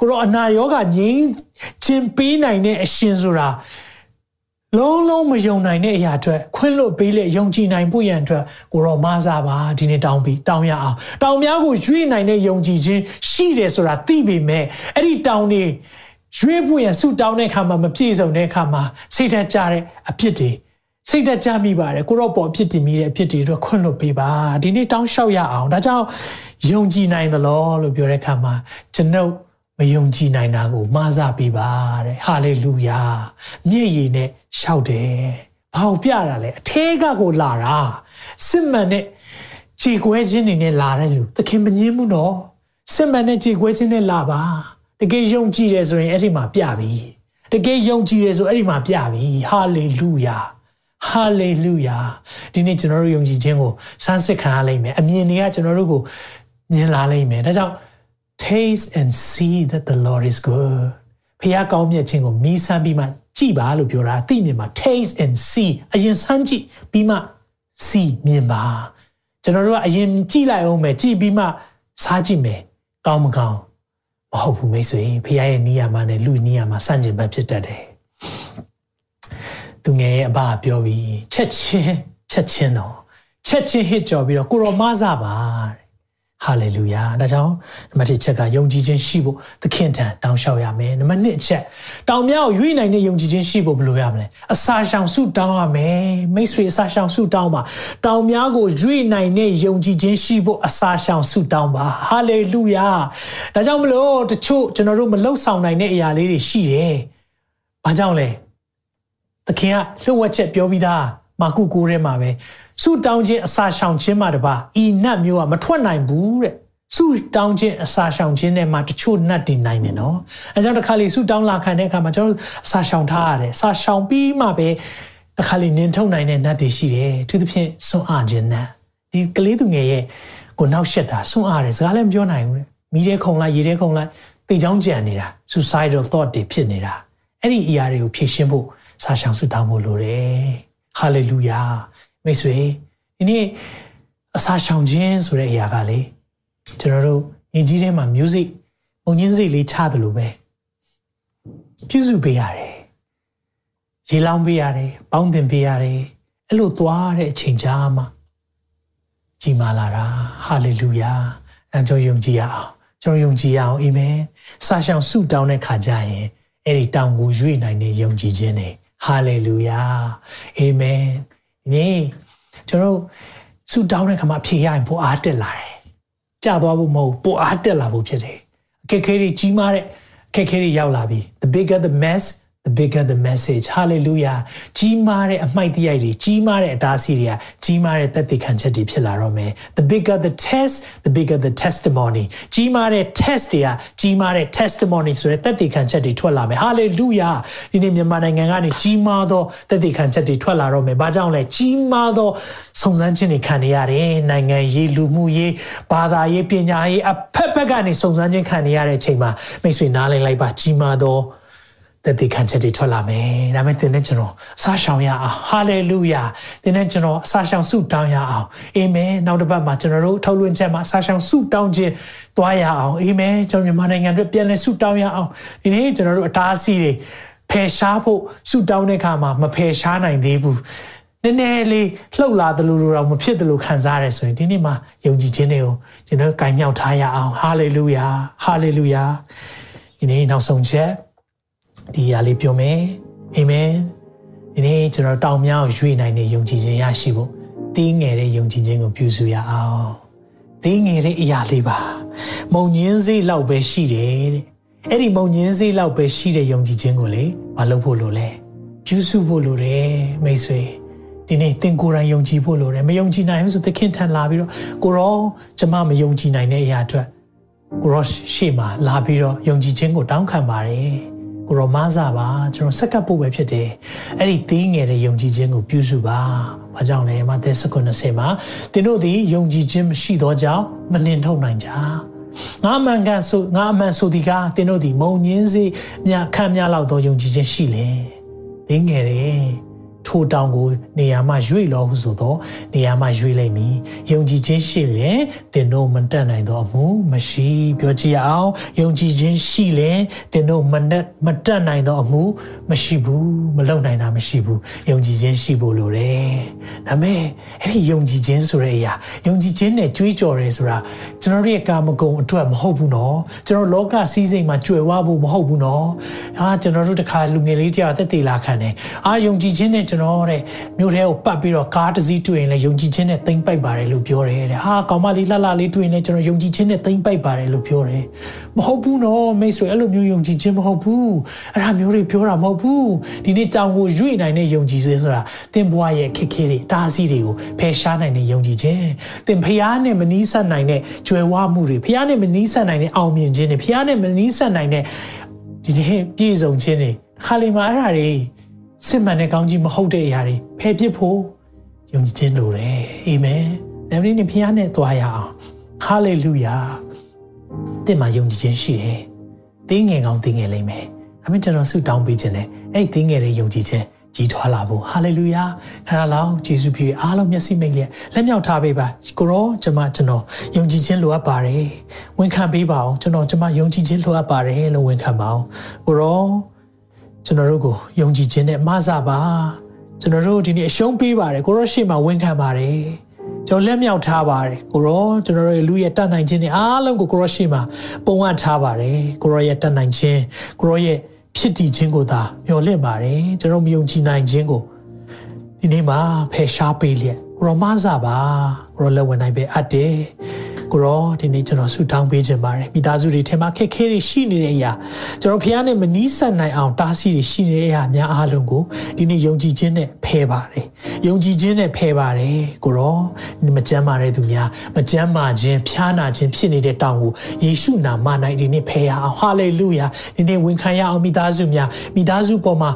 ကိုရောအနာရောဂါငြိမ်းခြင်းပေးနိုင်တဲ့အရှင်ဆိုတာလုံးလုံးမယုံနိုင်တဲ့အရာအတွက်ခွင့်လွတ်ပေးလေယုံကြည်နိုင်ဖို့ရန်အတွက်ကိုရောမဆပါဒီနေ့တောင်းပြီးတောင်းရအောင်တောင်းများကိုရွေ့နိုင်တဲ့ယုံကြည်ခြင်းရှိတယ်ဆိုတာသိပေမဲ့အဲ့ဒီတောင်းနေ ရွေးဖို့ရန်ဆူတောင်းတဲ့အခါမှာမပြည့်စုံတဲ့အခါမှာစိတ်ထကြတဲ့အဖြစ်တွေစိတ်တကြမိပါတယ်ကိုတော့ပေါ်အဖြစ်တည်မိတဲ့အဖြစ်တွေတော့ခွင့်လွတ်ပေးပါဒီနေ့တောင်းလျှောက်ရအောင်ဒါကြောင့်ယုံကြည်နိုင်သလားလို့ပြောတဲ့အခါမှာကျွန်ုပ်မယုံကြည်နိုင်တာကိုမှားစားပေးပါတဲ့ဟာလေလုယာမျက်ရည်နဲ့ရှောက်တယ်ဘာကိုပြတာလဲအထဲကကိုလာတာစစ်မှန်တဲ့ခြေခွဲခြင်းတွေနဲ့လာတဲ့လူသခင်မငင်းဘူးနော်စစ်မှန်တဲ့ခြေခွဲခြင်းနဲ့လာပါ တကယ်ယုံကြည်တယ်ဆိုရင်အဲ့ဒီမှာပြပြီတကယ်ယုံကြည်တယ်ဆိုအဲ့ဒီမှာပြပြီဟာလေလုယာဟာလေလုယာဒီနေ့ကျွန်တော်တို့ယုံကြည်ခြင်းကိုစမ်းစစ်ခံရလိမ့်မယ်အမြင်တွေကကျွန်တော်တို့ကိုမြင်လာလိမ့်မယ်ဒါကြောင့် taste and see that the Lord is good ဖခင်ကောင်းမြတ်ခြင်းကိုမီးဆန်းပြီးမှကြည်ပါလို့ပြောတာအသိမြင်မှာ taste and see အရင်ဆန်းကြည့်ပြီးမှ see မြင်ပါကျွန်တော်တို့ကအရင်ကြည့်လိုက်အောင်မယ်ကြည့်ပြီးမှစားကြည့်မယ်ကောင်းမကောင်း မဟုတ်ဘူးမိတ်ဆွေဖခင်ရဲ့နီးယာမနဲ့လူနီးယာမဆန့်ကျင်ဘက်ဖြစ်တတ်တယ်သူငယ်ရဲ့အဘပြောပြီးချက်ချင်းချက်ချင်းတော့ချက်ချင်းဟစ်ကြော်ပြီးတော့ကိုရောမဆပါတဲ့ ဟာလေလုယာဒါကြောင့်နံပါတ်1ချက်ကယုံကြည်ခြင်းရှိဖို့သခင်ထံတောင်းလျှောက်ရမယ်နံပါတ်2ချက်တောင်မြောက်ရွေ့နိုင်တဲ့ယုံကြည်ခြင်းရှိဖို့ဘယ်လိုရမလဲအစာရှောင်ဆုတောင်းရမယ်မိတ်ဆွေအစာရှောင်ဆုတောင်းပါတောင်မြောက်ကိုရွေ့နိုင်တဲ့ယုံကြည်ခြင်းရှိဖို့အစာရှောင်ဆုတောင်းပါဟာလေလုယာဒါကြောင့်မလို့တချို့ကျွန်တော်တို့မလှုပ်ဆောင်နိုင်တဲ့အရာလေးတွေရှိတယ်ဘာကြောင့်လဲသခင်ကလှုပ်ဝက်ချက်ပြောပြီးသားမာကုကိုထဲမှာပဲ ဆုတောင်းခြင်းအစာရှောင်ခြင်းမှတပါဤနတ်မျိုးကမထွက်နိုင်ဘူးတဲ့ဆုတောင်းခြင်းအစာရှောင်ခြင်းနဲ့မှတချို့နတ်တွေနိုင်တယ်နော်အဲကြောင့်တစ်ခါလေဆုတောင်းလာခံတဲ့အခါမှာကျွန်တော်အစာရှောင်ထားရတယ်အစာရှောင်ပြီးမှပဲတစ်ခါလေနင်ထုတ်နိုင်တဲ့နတ်တွေရှိတယ်သူသဖြင့်စွန့်အားခြင်းနတ်ဒီကလေးသူငယ်ရဲ့ကိုနောက်ရှက်တာစွန့်အားတယ်စကားလည်းမပြောနိုင်ဘူးတဲ့မိတဲ့ခုံလိုက်ရေတဲ့ခုံလိုက်တေချောင်းကြံနေတာ suicidal thought တွေဖြစ်နေတာအဲ့ဒီအရာတွေကိုဖြေရှင်းဖို့စာရှောင်ဆုတောင်းဖို့လိုတယ်ဟာလေလုယာ မိတ်ဆွေဒီနေ့အစာရှောင်ခြင်းဆိုတဲ့အရာကလေကျွန်တော်တို့ညီကြီးထဲမှာ music ပုံချင်းစိတ်လေးချတယ်လို့ပဲပြုစုပေးရတယ်ရေလောင်းပေးရတယ်ပေါင်းတင်ပေးရတယ်အဲ့လိုသွားတဲ့အချိန်ကြာမှာကြီးမာလာတာဟာလေလုယာအဲကျွန်တော်ယုံကြည်ရအောင်ကျွန်တော်ယုံကြည်ရအောင်အာမင်စာရှောင်ဆုတောင်းတဲ့ခါကျရင်အဲ့ဒီတောင်ကိုရွေ့နိုင်တဲ့ယုံကြည်ခြင်းတွေဟာလေလုယာအာမင် ဒီနေ့ကျွန်တော်ဆုတောင်းတဲ့ခါမှာဖြေရရင်ပိုအားတက်လာတယ်ကြာသွားဖို့မဟုတ်ပိုအားတက်လာဖို့ဖြစ်တယ်အခက်ခဲတွေကြီးမားတဲ့အခက်ခဲတွေရောက်လာပြီ the bigger the mess the bigger the message hallelujah ကြီးမားတဲ့အမိုက်တရားတွေကြီးမားတဲ့အတားအဆီးတွေကကြီးမားတဲ့သက်သေခံချက်တွေဖြစ်လာတော့မယ် the bigger the test the bigger the testimony ကြီးမားတဲ့ test တွေကကြီးမားတဲ့ testimony ဆိုတဲ့သက်သေခံချက်တွေထွက်လာမယ် hallelujah ဒီနေ့မြန်မာနိုင်ငံကနေကြီးမားသောသက်သေခံချက်တွေထွက်လာတော့မယ်ဘာကြောင့်လဲကြီးမားသောစုံစမ်းခြင်းတွေခံနေရတယ်နိုင်ငံရေးလူမှုရေးဘာသာရေးပညာရေးအဖက်ဖက်ကနေစုံစမ်းခြင်းခံနေရတဲ့အချိန်မှာမိတ်ဆွေနားလည်လိုက်ပါကြီးမားသော တည်ခံချက်တွေထွက်လာမယ်။ဒါပေမဲ့သင်နဲ့ကျွန်တော်အစာရှောင်ရအောင်။ဟာလေလုယာ။သင်နဲ့ကျွန်တော်အစာရှောင်ဆုတောင်းရအောင်။အာမင်။နောက်တစ်ပတ်မှာကျွန်တော်တို့ထုတ်လွှင့်ချက်မှာအစာရှောင်ဆုတောင်းခြင်းသွားရအောင်။အာမင်။ကျွန်တော်မြန်မာနိုင်ငံအတွက်ပြန်လည်ဆုတောင်းရအောင်။ဒီနေ့ကျွန်တော်တို့အတားအဆီးတွေဖယ်ရှားဖို့ဆုတောင်းတဲ့အခါမှာမဖယ်ရှားနိုင်သေးဘူး။နည်းနည်းလေးလှုပ်လာတယ်လို့တော့မဖြစ်တယ်လို့ခံစားရတယ်ဆိုရင်ဒီနေ့မှာယုံကြည်ခြင်းတွေကိုကျွန်တော်ကင်မြောက်ထားရအောင်ဟာလေလုယာဟာလေလုယာဒီနေ့နောက်ဆုံးချက် ဒီအရာလေးပြောမယ်အာမင်ဒီနေ့ကျွန်တော်တောင်မြောက်ရွေ့နိုင်တဲ့ယုံကြည်ခြင်းရရှိဖို့တင်းငယ်တဲ့ယုံကြည်ခြင်းကိုပြုစုရအောင်တင်းငယ်တဲ့အရာလေးပါမုံညင်းစေးလောက်ပဲရှိတယ်တဲ့အဲ့ဒီမုံညင်းစေးလောက်ပဲရှိတဲ့ယုံကြည်ခြင်းကိုလေမလုပ်ဖို့လိုလဲပြုစုဖို့လိုတယ်မိတ်ဆွေဒီနေ့သင်ကိုယ်တိုင်ယုံကြည်ဖို့လိုတယ်မယုံကြည်နိုင်ဘူးဆိုသခင်ထံလာပြီးတော့ကိုရောကျမမယုံကြည်နိုင်တဲ့အရာအတွက်ကိုရောရှေ့မှာလာပြီးတော့ယုံကြည်ခြင်းကိုတောင်းခံပါတယ် ကိုရောမစားပါကျွန်တော်ဆက်ကပ်ဖို့ပဲဖြစ်တယ်အဲ့ဒီသေးငယ်တဲ့ယုံကြည်ခြင်းကိုပြုစုပါဘာကြောင့်လဲမဿဲ19မှာသင်တို့သည်ယုံကြည်ခြင်းမရှိသောကြောင့်မနှင်ထုတ်နိုင်ကြငါမှန်ကန်ဆိုငါအမှန်ဆိုဒီကသင်တို့သည်မုံညင်းစေမြခံများလောက်သောယုံကြည်ခြင်းရှိလေသေးငယ်တယ် ထိုတောင်ကိုနေရာမှာရွေ့လောဟုဆိုတော့နေရာမှာရွေ့လိုက်မည်ယုံကြည်ခြင်းရှိရင်သင်တို့မတက်နိုင်သောအမှုမရှိပြောကြည့်အောင်ယုံကြည်ခြင်းရှိရင်သင်တို့မတက်မတက်နိုင်သောအမှုမရှိဘူးမလုံနိုင်တာမရှိဘူးယုံကြည်ခြင်းရှိဖို့လိုတယ်ဒါပေမဲ့အဲ့ဒီယုံကြည်ခြင်းဆိုတဲ့အရာယုံကြည်ခြင်းနဲ့ကြွေးကြော်တယ်ဆိုတာကျွန်တော်တို့ရဲ့ကာမဂုဏ်အတွက်မဟုတ်ဘူးနော်ကျွန်တော်လောကစည်းစိမ်မှာကြွယ်ဝဖို့မဟုတ်ဘူးနော်အာကျွန်တော်တို့တခါလူငယ်လေးကြောက်တက်သေးလာခံတယ်အာယုံကြည်ခြင်းနဲ့ကျွန်တော်တဲ့မြို့ထဲကိုပတ်ပြီးတော့ကားတစ်စီးတွေ့ရင်လည်းယုံကြည်ခြင်းနဲ့သိမ့်ပိုက်ပါတယ်လို့ပြောတယ်တဲ့ဟာကောင်မလေးလှလှလေးတွေ့ရင်လည်းကျွန်တော်ယုံကြည်ခြင်းနဲ့သိမ့်ပိုက်ပါတယ်လို့ပြောတယ်မဟုတ်ဘူးနော်မိတ်ဆွေအဲ့လိုမျိုးယုံကြည်ခြင်းမဟုတ်ဘူးအဲ့ဒါမျိုးတွေပြောတာမဟုတ်ဘူးဒီနေ့တောင်ကိုရွေ့နိုင်တဲ့ယုံကြည်ခြင်းဆိုတာသင်ဘဝရဲ့ခက်ခဲတွေတားဆီးတွေကိုဖယ်ရှားနိုင်တဲ့ယုံကြည်ခြင်းသင်ဖျားနဲ့မနီးစပ်နိုင်တဲ့ကြွယ်ဝမှုတွေဖျားနဲ့မနီးစပ်နိုင်တဲ့အောင်မြင်ခြင်းတွေဖျားနဲ့မနီးစပ်နိုင်တဲ့ဒီနေ့ပြည့်စုံခြင်းတွေခါလီမှာအဲ့ဒါတွေ စစ်မှန်တဲ့ကောင်းကြီးမဟုတ်တဲ့အရာတွေဖယ်ပစ်ဖို့ယုံကြည်ခြင်းလိုတယ်အာမင်ဒါပေမဲ့ဖခင်နဲ့သွားရအောင်ဟာလေလုယာတင့်မှာယုံကြည်ခြင်းရှိတယ်တင်းငယ်ကောင်းတင်းငယ်လိမ့်မယ်ဒါပေမဲ့ကျွန်တော်ဆုတောင်းပေးခြင်းနဲ့အဲ့ဒီတင်းငယ်တဲ့ယုံကြည်ခြင်းကြီးထွားလာဖို့ဟာလေလုယာခန္ဓာလောင်းယေရှုပြည့်အားလုံးမျက်စိမိတ်လျက်လက်မြောက်ထားပေးပါကိုရောကျွန်မကျွန်တော်ယုံကြည်ခြင်းလိုအပ်ပါတယ်ဝန်ခံပေးပါအောင်ကျွန်တော်ကျွန်မယုံကြည်ခြင်းလိုအပ်ပါတယ်လို့ဝန်ခံပါအောင်ကိုရော ကျွန်တော်တို့ကိုယုံကြည်ခြင်းနဲ့မဆပါကျွန်တော်တို့ဒီနေ့အရှုံးပေးပါတယ်ကိုရောရှေ့မှာဝန်ခံပါတယ်ကျွန်တော်လက်မြောက်ထားပါတယ်ကိုရောကျွန်တော်တို့လူရဲ့တတ်နိုင်ခြင်းတွေအားလုံးကိုကိုရောရှိမှာပုံအပ်ထားပါတယ်ကိုရောရဲ့တတ်နိုင်ခြင်းကိုရောရဲ့ဖြစ်တည်ခြင်းကိုသာမျှော်လင့်ပါတယ်ကျွန်တော်မယုံကြည်နိုင်ခြင်းကိုဒီနေ့မှာဖယ်ရှားပေးလျက်ကိုရောမဆပါကိုရောလက်ဝင်နိုင်ပဲအပ်တယ် ကိုရောဒီနေ့ကျွန်တော်ဆုတောင်းပေးခြင်းပါတယ်မိသားစုတွေထဲမှာခက်ခဲတွေရှိနေတဲ့အရာကျွန်တော်ဖခင်နဲ့မနီးစပ်နိုင်အောင်တားဆီးတွေရှိနေတဲ့အရာများအားလုံးကိုဒီနေ့ယုံကြည်ခြင်းနဲ့ဖယ်ပါတယ်ယုံကြည်ခြင်းနဲ့ဖယ်ပါတယ်ကိုရောမကြမ်းမာတဲ့သူများမကြမ်းမာခြင်းဖျားနာခြင်းဖြစ်နေတဲ့တောင်းကိုယေရှုနာမ၌ဒီနေ့ဖယ်ရအောင်ဟာလေလုယာဒီနေ့ဝန်ခံရအောင်မိသားစုများမိသားစုပေါ်မှာ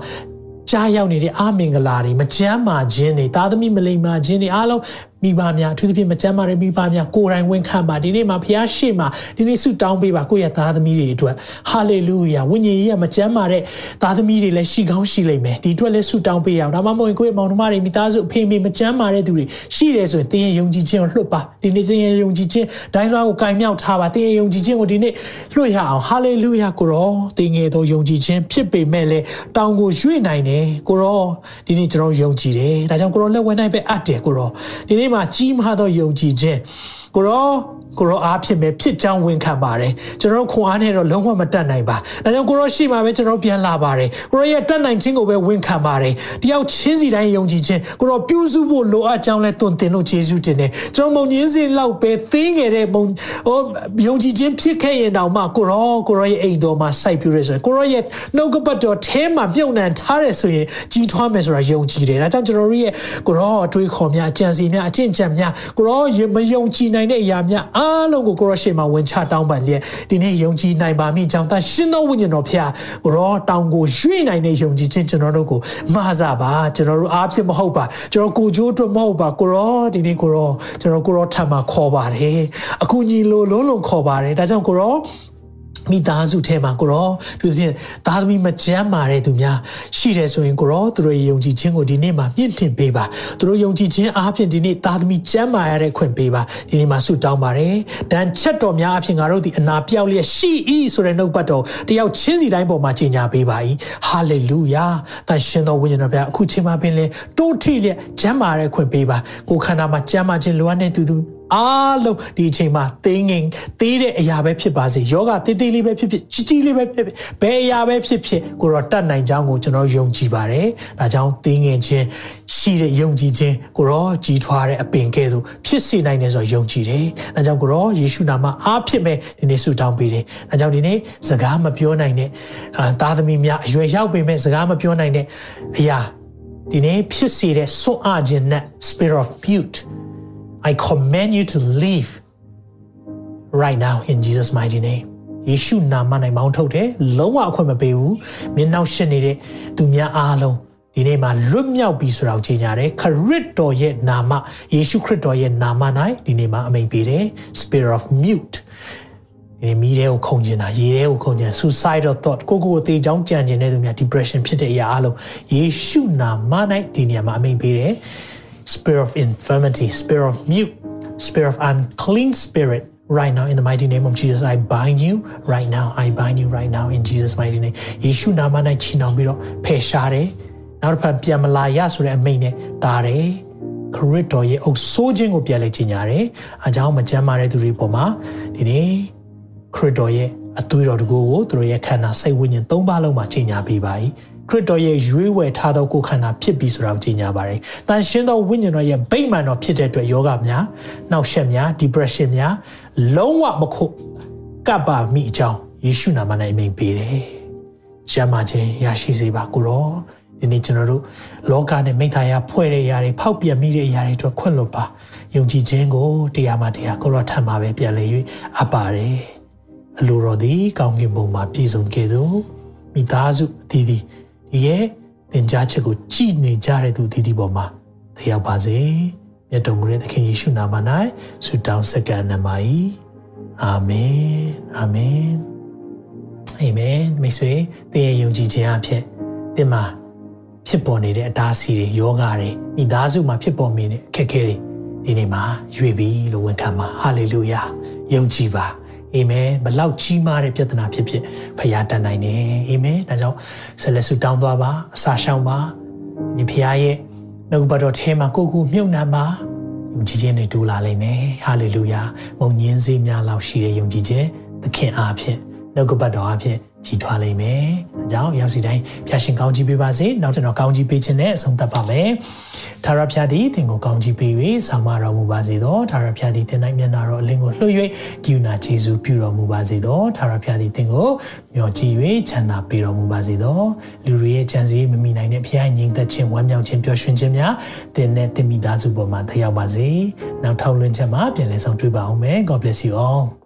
ကြားရောက်နေတဲ့အာမင်္ဂလာတွေမကြမ်းမာခြင်းတွေသားသမီးမလိမ္မာခြင်းတွေအားလုံး မိဘများအထူးသဖြင့်မကြမ်းမာတဲ့မိဘများကိုယ်တိုင်ဝန်ခံပါဒီနေ့မှာဖခင်ရှေ့မှာဒီနေ့ဆုတောင်းပေးပါကိုယ့်ရဲ့သားသမီးတွေအတွက်ဟာလေလုယာဝိညာဉ်ကြီးကမကြမ်းမာတဲ့သားသမီးတွေလည်းရှိကောင်းရှိလိမ့်မယ်ဒီအတွက်လည်းဆုတောင်းပေးရအောင်ဒါမှမဟုတ်ကိုယ့်ရဲ့မောင်နှမတွေမိသားစုအဖေမိမကြမ်းမာတဲ့သူတွေရှိတယ်ဆိုရင်တင်းရဲ့ယုံကြည်ခြင်းကိုလွှတ်ပါဒီနေ့တင်းရဲ့ယုံကြည်ခြင်းဒိုင်းလွှားကိုကင်မြောက်ထားပါတင်းရဲ့ယုံကြည်ခြင်းကိုဒီနေ့လွှတ်ရအောင်ဟာလေလုယာကိုရောတင်းငယ်သောယုံကြည်ခြင်းဖြစ်ပေမဲ့လည်းတောင်ကိုရွေ့နိုင်တယ်ကိုရောဒီနေ့ကျွန်တော်ယုံကြည်တယ်ဒါကြောင့်ကိုရောလက်ဝဲနိုင်ပဲအပ်တယ်ကိုရောဒီနေ့မှာကြီးမားသောယုံကြည်ခြင်းကိုရော ကိုရောအားဖြစ်မဲ့ဖြစ်ကြောင်းဝန်ခံပါတယ်ကျွန်တော်ခွန်အားနဲ့တော့လုံးဝမတတ်နိုင်ပါဒါကြောင့်ကိုရောရှိမှပဲကျွန်တော်ပြန်လာပါတယ်ကိုရောရဲ့တတ်နိုင်ခြင်းကိုပဲဝန်ခံပါတယ်တယောက်ချင်းစီတိုင်းယုံကြည်ခြင်းကိုရောပြုစုဖို့လိုအပ်ကြောင်းလဲတွင်တင်လို့ယေရှုတင်တယ်ကျွန်တော်မုံညင်းစီလောက်ပဲသိငယ်တဲ့မုံဟိုယုံကြည်ခြင်းဖြစ်ခဲ့ရင်တောင်မှကိုရောကိုရောရဲ့အိမ်တော်မှာစိုက်ပြရဆိုရင်ကိုရောရဲ့နှုတ်ကပတ်တော်ထဲမှာပြုံနှံထားရဆိုရင်ကြီးထွားမယ်ဆိုတာယုံကြည်တယ်ဒါကြောင့်ကျွန်တော်တို့ရဲ့ကိုရောအတွေးခေါ်များအကြံစီများအကျင့်ကြံများကိုရောမယုံကြည်နိုင်တဲ့အရာများအားလုံးကိုကိုရောရှေမှာဝင်ချတောင်းပန်လျက်ဒီနေ့ယုံကြည်နိုင်ပါမိကြောင်းတရှင်သောဝိညာဉ်တော်ဖျားကိုရောတောင်းကိုရွေ့နိုင်တဲ့ယုံကြည်ခြင်းကျွန်တော်တို့ကိုမှားစားပါကျွန်တော်တို့အားဖြင့်မဟုတ်ပါကျွန်တော်ကိုကြိုးအတွက်မဟုတ်ပါကိုရောဒီနေ့ကိုရောကျွန်တော်ကိုရောထပ်မှာခေါ်ပါတယ်အခုညီလိုလုံးလုံးခေါ်ပါတယ်ဒါကြောင့်ကိုရော မိသားစုထဲမှာကိုရောသူဖြင့်သားသမီးမကြမ်းမာတဲ့သူများရှိတယ်ဆိုရင်ကိုရောသူတို့ယုံကြည်ခြင်းကိုဒီနေ့မှာမြင့်တင်ပေးပါသူတို့ယုံကြည်ခြင်းအားဖြင့်ဒီနေ့သားသမီးကြမ်းမာရတဲ့ခွင့်ပေးပါဒီနေ့မှာဆုတောင်းပါတယ်။တန်ချက်တော်များအဖြစ်ငါတို့ဒီအနာပြောက်လျက်ရှိ၏ဆိုတဲ့နှုတ်ပတ်တော်တယောက်ချင်းစီတိုင်းပေါ်မှာကြီးညာပေးပါ၏။ဟာလေလုယာ။တန်ရှင်တော်ဝိညာဉ်တော်ဘုရားအခုချိန်မှာပင်လေတိုးထိလျက်ကြမ်းမာတဲ့ခွင့်ပေးပါ။ကိုခန္ဓာမှာကြမ်းမာခြင်းလိုအပ်တဲ့သူသူ အားလုံးဒီအချိန်မှာတင်းငင်သေးတဲ့အရာပဲဖြစ်ပါစေယောဂသေးသေးလေးပဲဖြစ်ဖြစ်ကြီးကြီးလေးပဲဖြစ်ဖြစ်ဘယ်အရာပဲဖြစ်ဖြစ်ကိုတော့တတ်နိုင်ကြောင်းကိုကျွန်တော်ယုံကြည်ပါတယ်ဒါကြောင့်တင်းငင်ခြင်းရှိတဲ့ယုံကြည်ခြင်းကိုတော့ကြီးထွားတဲ့အပင်ကဲ့သို့ဖြစ်စေနိုင်တယ်ဆိုတော့ယုံကြည်တယ်ဒါကြောင့်ကိုတော့ယေရှုနာမအားဖြစ်မဲ့ဒီနေ့ဆုတောင်းပေးတယ်ဒါကြောင့်ဒီနေ့စကားမပြောနိုင်တဲ့သားသမီးများအရွယ်ရောက်ပေမဲ့စကားမပြောနိုင်တဲ့အရာဒီနေ့ဖြစ်စေတဲ့ဆွမ်းအားခြင်းနဲ့ spirit of mute I command you to leave right now in Jesus mighty name ယေရှုနာမ၌မောင်းထုတ်တယ်လုံးဝအခွင့်မပေးဘူးမင်းနောက်ရှင်းနေတဲ့သူများအားလုံးဒီနေ့မှာလွတ်မြောက်ပြီဆိုတာကိုကြေညာတယ်ခရစ်တော်ရဲ့နာမယေရှုခရစ်တော်ရဲ့နာမ၌ဒီနေ့မှာအမိန့်ပေးတယ် spirit of mute ဒီမီးတဲ့ကိုခုန်ကျင်တာရေတဲ့ကိုခုန်ကျင် suicidal thought ကိုကိုကိုသေချောင်းကြံကျင်တဲ့သူများ depression ဖြစ်တဲ့အရာအလုံးယေရှုနာမ၌ဒီနေရာမှာအမိန့်ပေးတယ် spirit of infirmity, spirit of mute, spirit of unclean spirit, right now in the mighty name of Jesus I bind you right now I bind you right now in Jesus mighty name ယေရှုနာမ၌ချီနှောင်ပြီးတော့ဖယ်ရှားတယ်နောက်တစ်ဖန်ပြန်မလာရဆိုတဲ့အမိန့်နဲ့တားတယ်ခရစ်တော်ရဲ့အုပ်ဆိုးခြင်းကိုပြန်လဲကြီးညာတယ်အကြောင်းမကြမ်းမာတဲ့သူတွေပေါ်မှာဒီနေ့ခရစ်တော်ရဲ့အသွေးတော်တကူကိုသူတို့ရဲ့ခန္ဓာစိတ်ဝိညာဉ်၃ပါးလုံးမှာကြီးညာပေးပါ၏ ခရစ်တော်ရဲ့ရွေးဝယ်ထားသောကိုယ်ခန္ဓာဖြစ်ပြီဆိုတာကိုကြီးညာပါတယ်။တန်ရှင်းသောဝိညာဉ်တော်ရဲ့ဗိမာန်တော်ဖြစ်တဲ့အတွက်ယောဂများ၊နှောက်ယှက်များ၊ depression များလုံးဝမခုကပ်ပါမိအကြောင်းယေရှုနာမ၌မိန်ပေးတယ်။ကျမ်းမာခြင်းရရှိစေပါကိုရောဒီနေ့ကျွန်တော်တို့လောကနဲ့မိသားရဖွဲ့တဲ့အရာတွေဖောက်ပြန်မိတဲ့အရာတွေအတွက်ခွင့်လွတ်ပါယုံကြည်ခြင်းကိုတရားမှတရားကိုရောထပ်မှာပဲပြန်လည်၍အပ်ပါတယ်အလိုတော်သည်ကောင်းကင်ဘုံမှာပြည့်စုံခဲ့သောမိသားစုအသီးသီး ဒီရဲ့သင်ကြားချက်ကိုကြည်နေကြတဲ့သူဒီဒီပေါ်မှာတယောက်ပါစေမြတ်တော်မူတဲ့သခင်ယေရှုနာမ၌ဆုတောင်းဆက်ကပ်နမ၏အာမင်အာမင်အာမင်မိတ်ဆွေသင်ရဲ့ယုံကြည်ခြင်းအဖြစ်သင်မှာဖြစ်ပေါ်နေတဲ့အတားဆီးတွေယောဂတွေမိသားစုမှာဖြစ်ပေါ်နေတဲ့အခက်အခဲတွေဒီနေ့မှာရွေပြီလို့ဝန်ခံပါဟာလေလုယာယုံကြည်ပါ အာမင်ဘလောက်ကြီးမားတဲ့ပြဿနာဖြစ်ဖြစ်ဖခင်တန်နိုင်တယ်အာမင်ဒါကြောင့်ဆက်လက်ဆုတောင်းသွားပါအစာရှောင်ပါဒီဖခင်ရဲ့နှုတ်ဘတော်ထဲမှာကိုကိုမြုပ်နှံပါယုံကြည်ခြင်းတွေတိုးလာလိမ့်မယ်ဟာလေလုယာမုံညင်းစေးများလောက်ရှိတဲ့ယုံကြည်ခြင်းသခင်အားဖြင့်နှုတ်ကပတ်တော်အားဖြင့်ကြီးထွားလိမ့်မယ်။အကြောင်းရောက်စီတိုင်းဖျာရှင်ကောင်းကြီးပေးပါစေ။နောက်ကျွန်တော်ကောင်းကြီးပေးခြင်းနဲ့အဆုံးသတ်ပါမယ်။သာရဖျားသည်သင်ကိုကောင်းကြီးပေး၍ဆောင်မတော်မူပါစေသော။သာရဖျားသည်သင်၌မျက်နာတော်အလင်းကိုလွှတ်၍ကိူနာခြေဆုပြုတော်မူပါစေသော။သာရဖျားသည်သင်ကိုမျှော်ကြည့်၍ချမ်းသာပေးတော်မူပါစေသော။လူတွေရဲ့ကြံစည်မမိနိုင်တဲ့ဖျားငြိမ်သက်ခြင်းဝမ်းမြောက်ခြင်းပျော်ရွှင်ခြင်းများသင်နဲ့သင်မိသားစုပေါ်မှာတက်ရောက်ပါစေ။နောက်ထောက်လွှင့်ချက်မှာပြန်လည်ဆောင်တွေ့ပါအောင်မယ်။ God bless you all.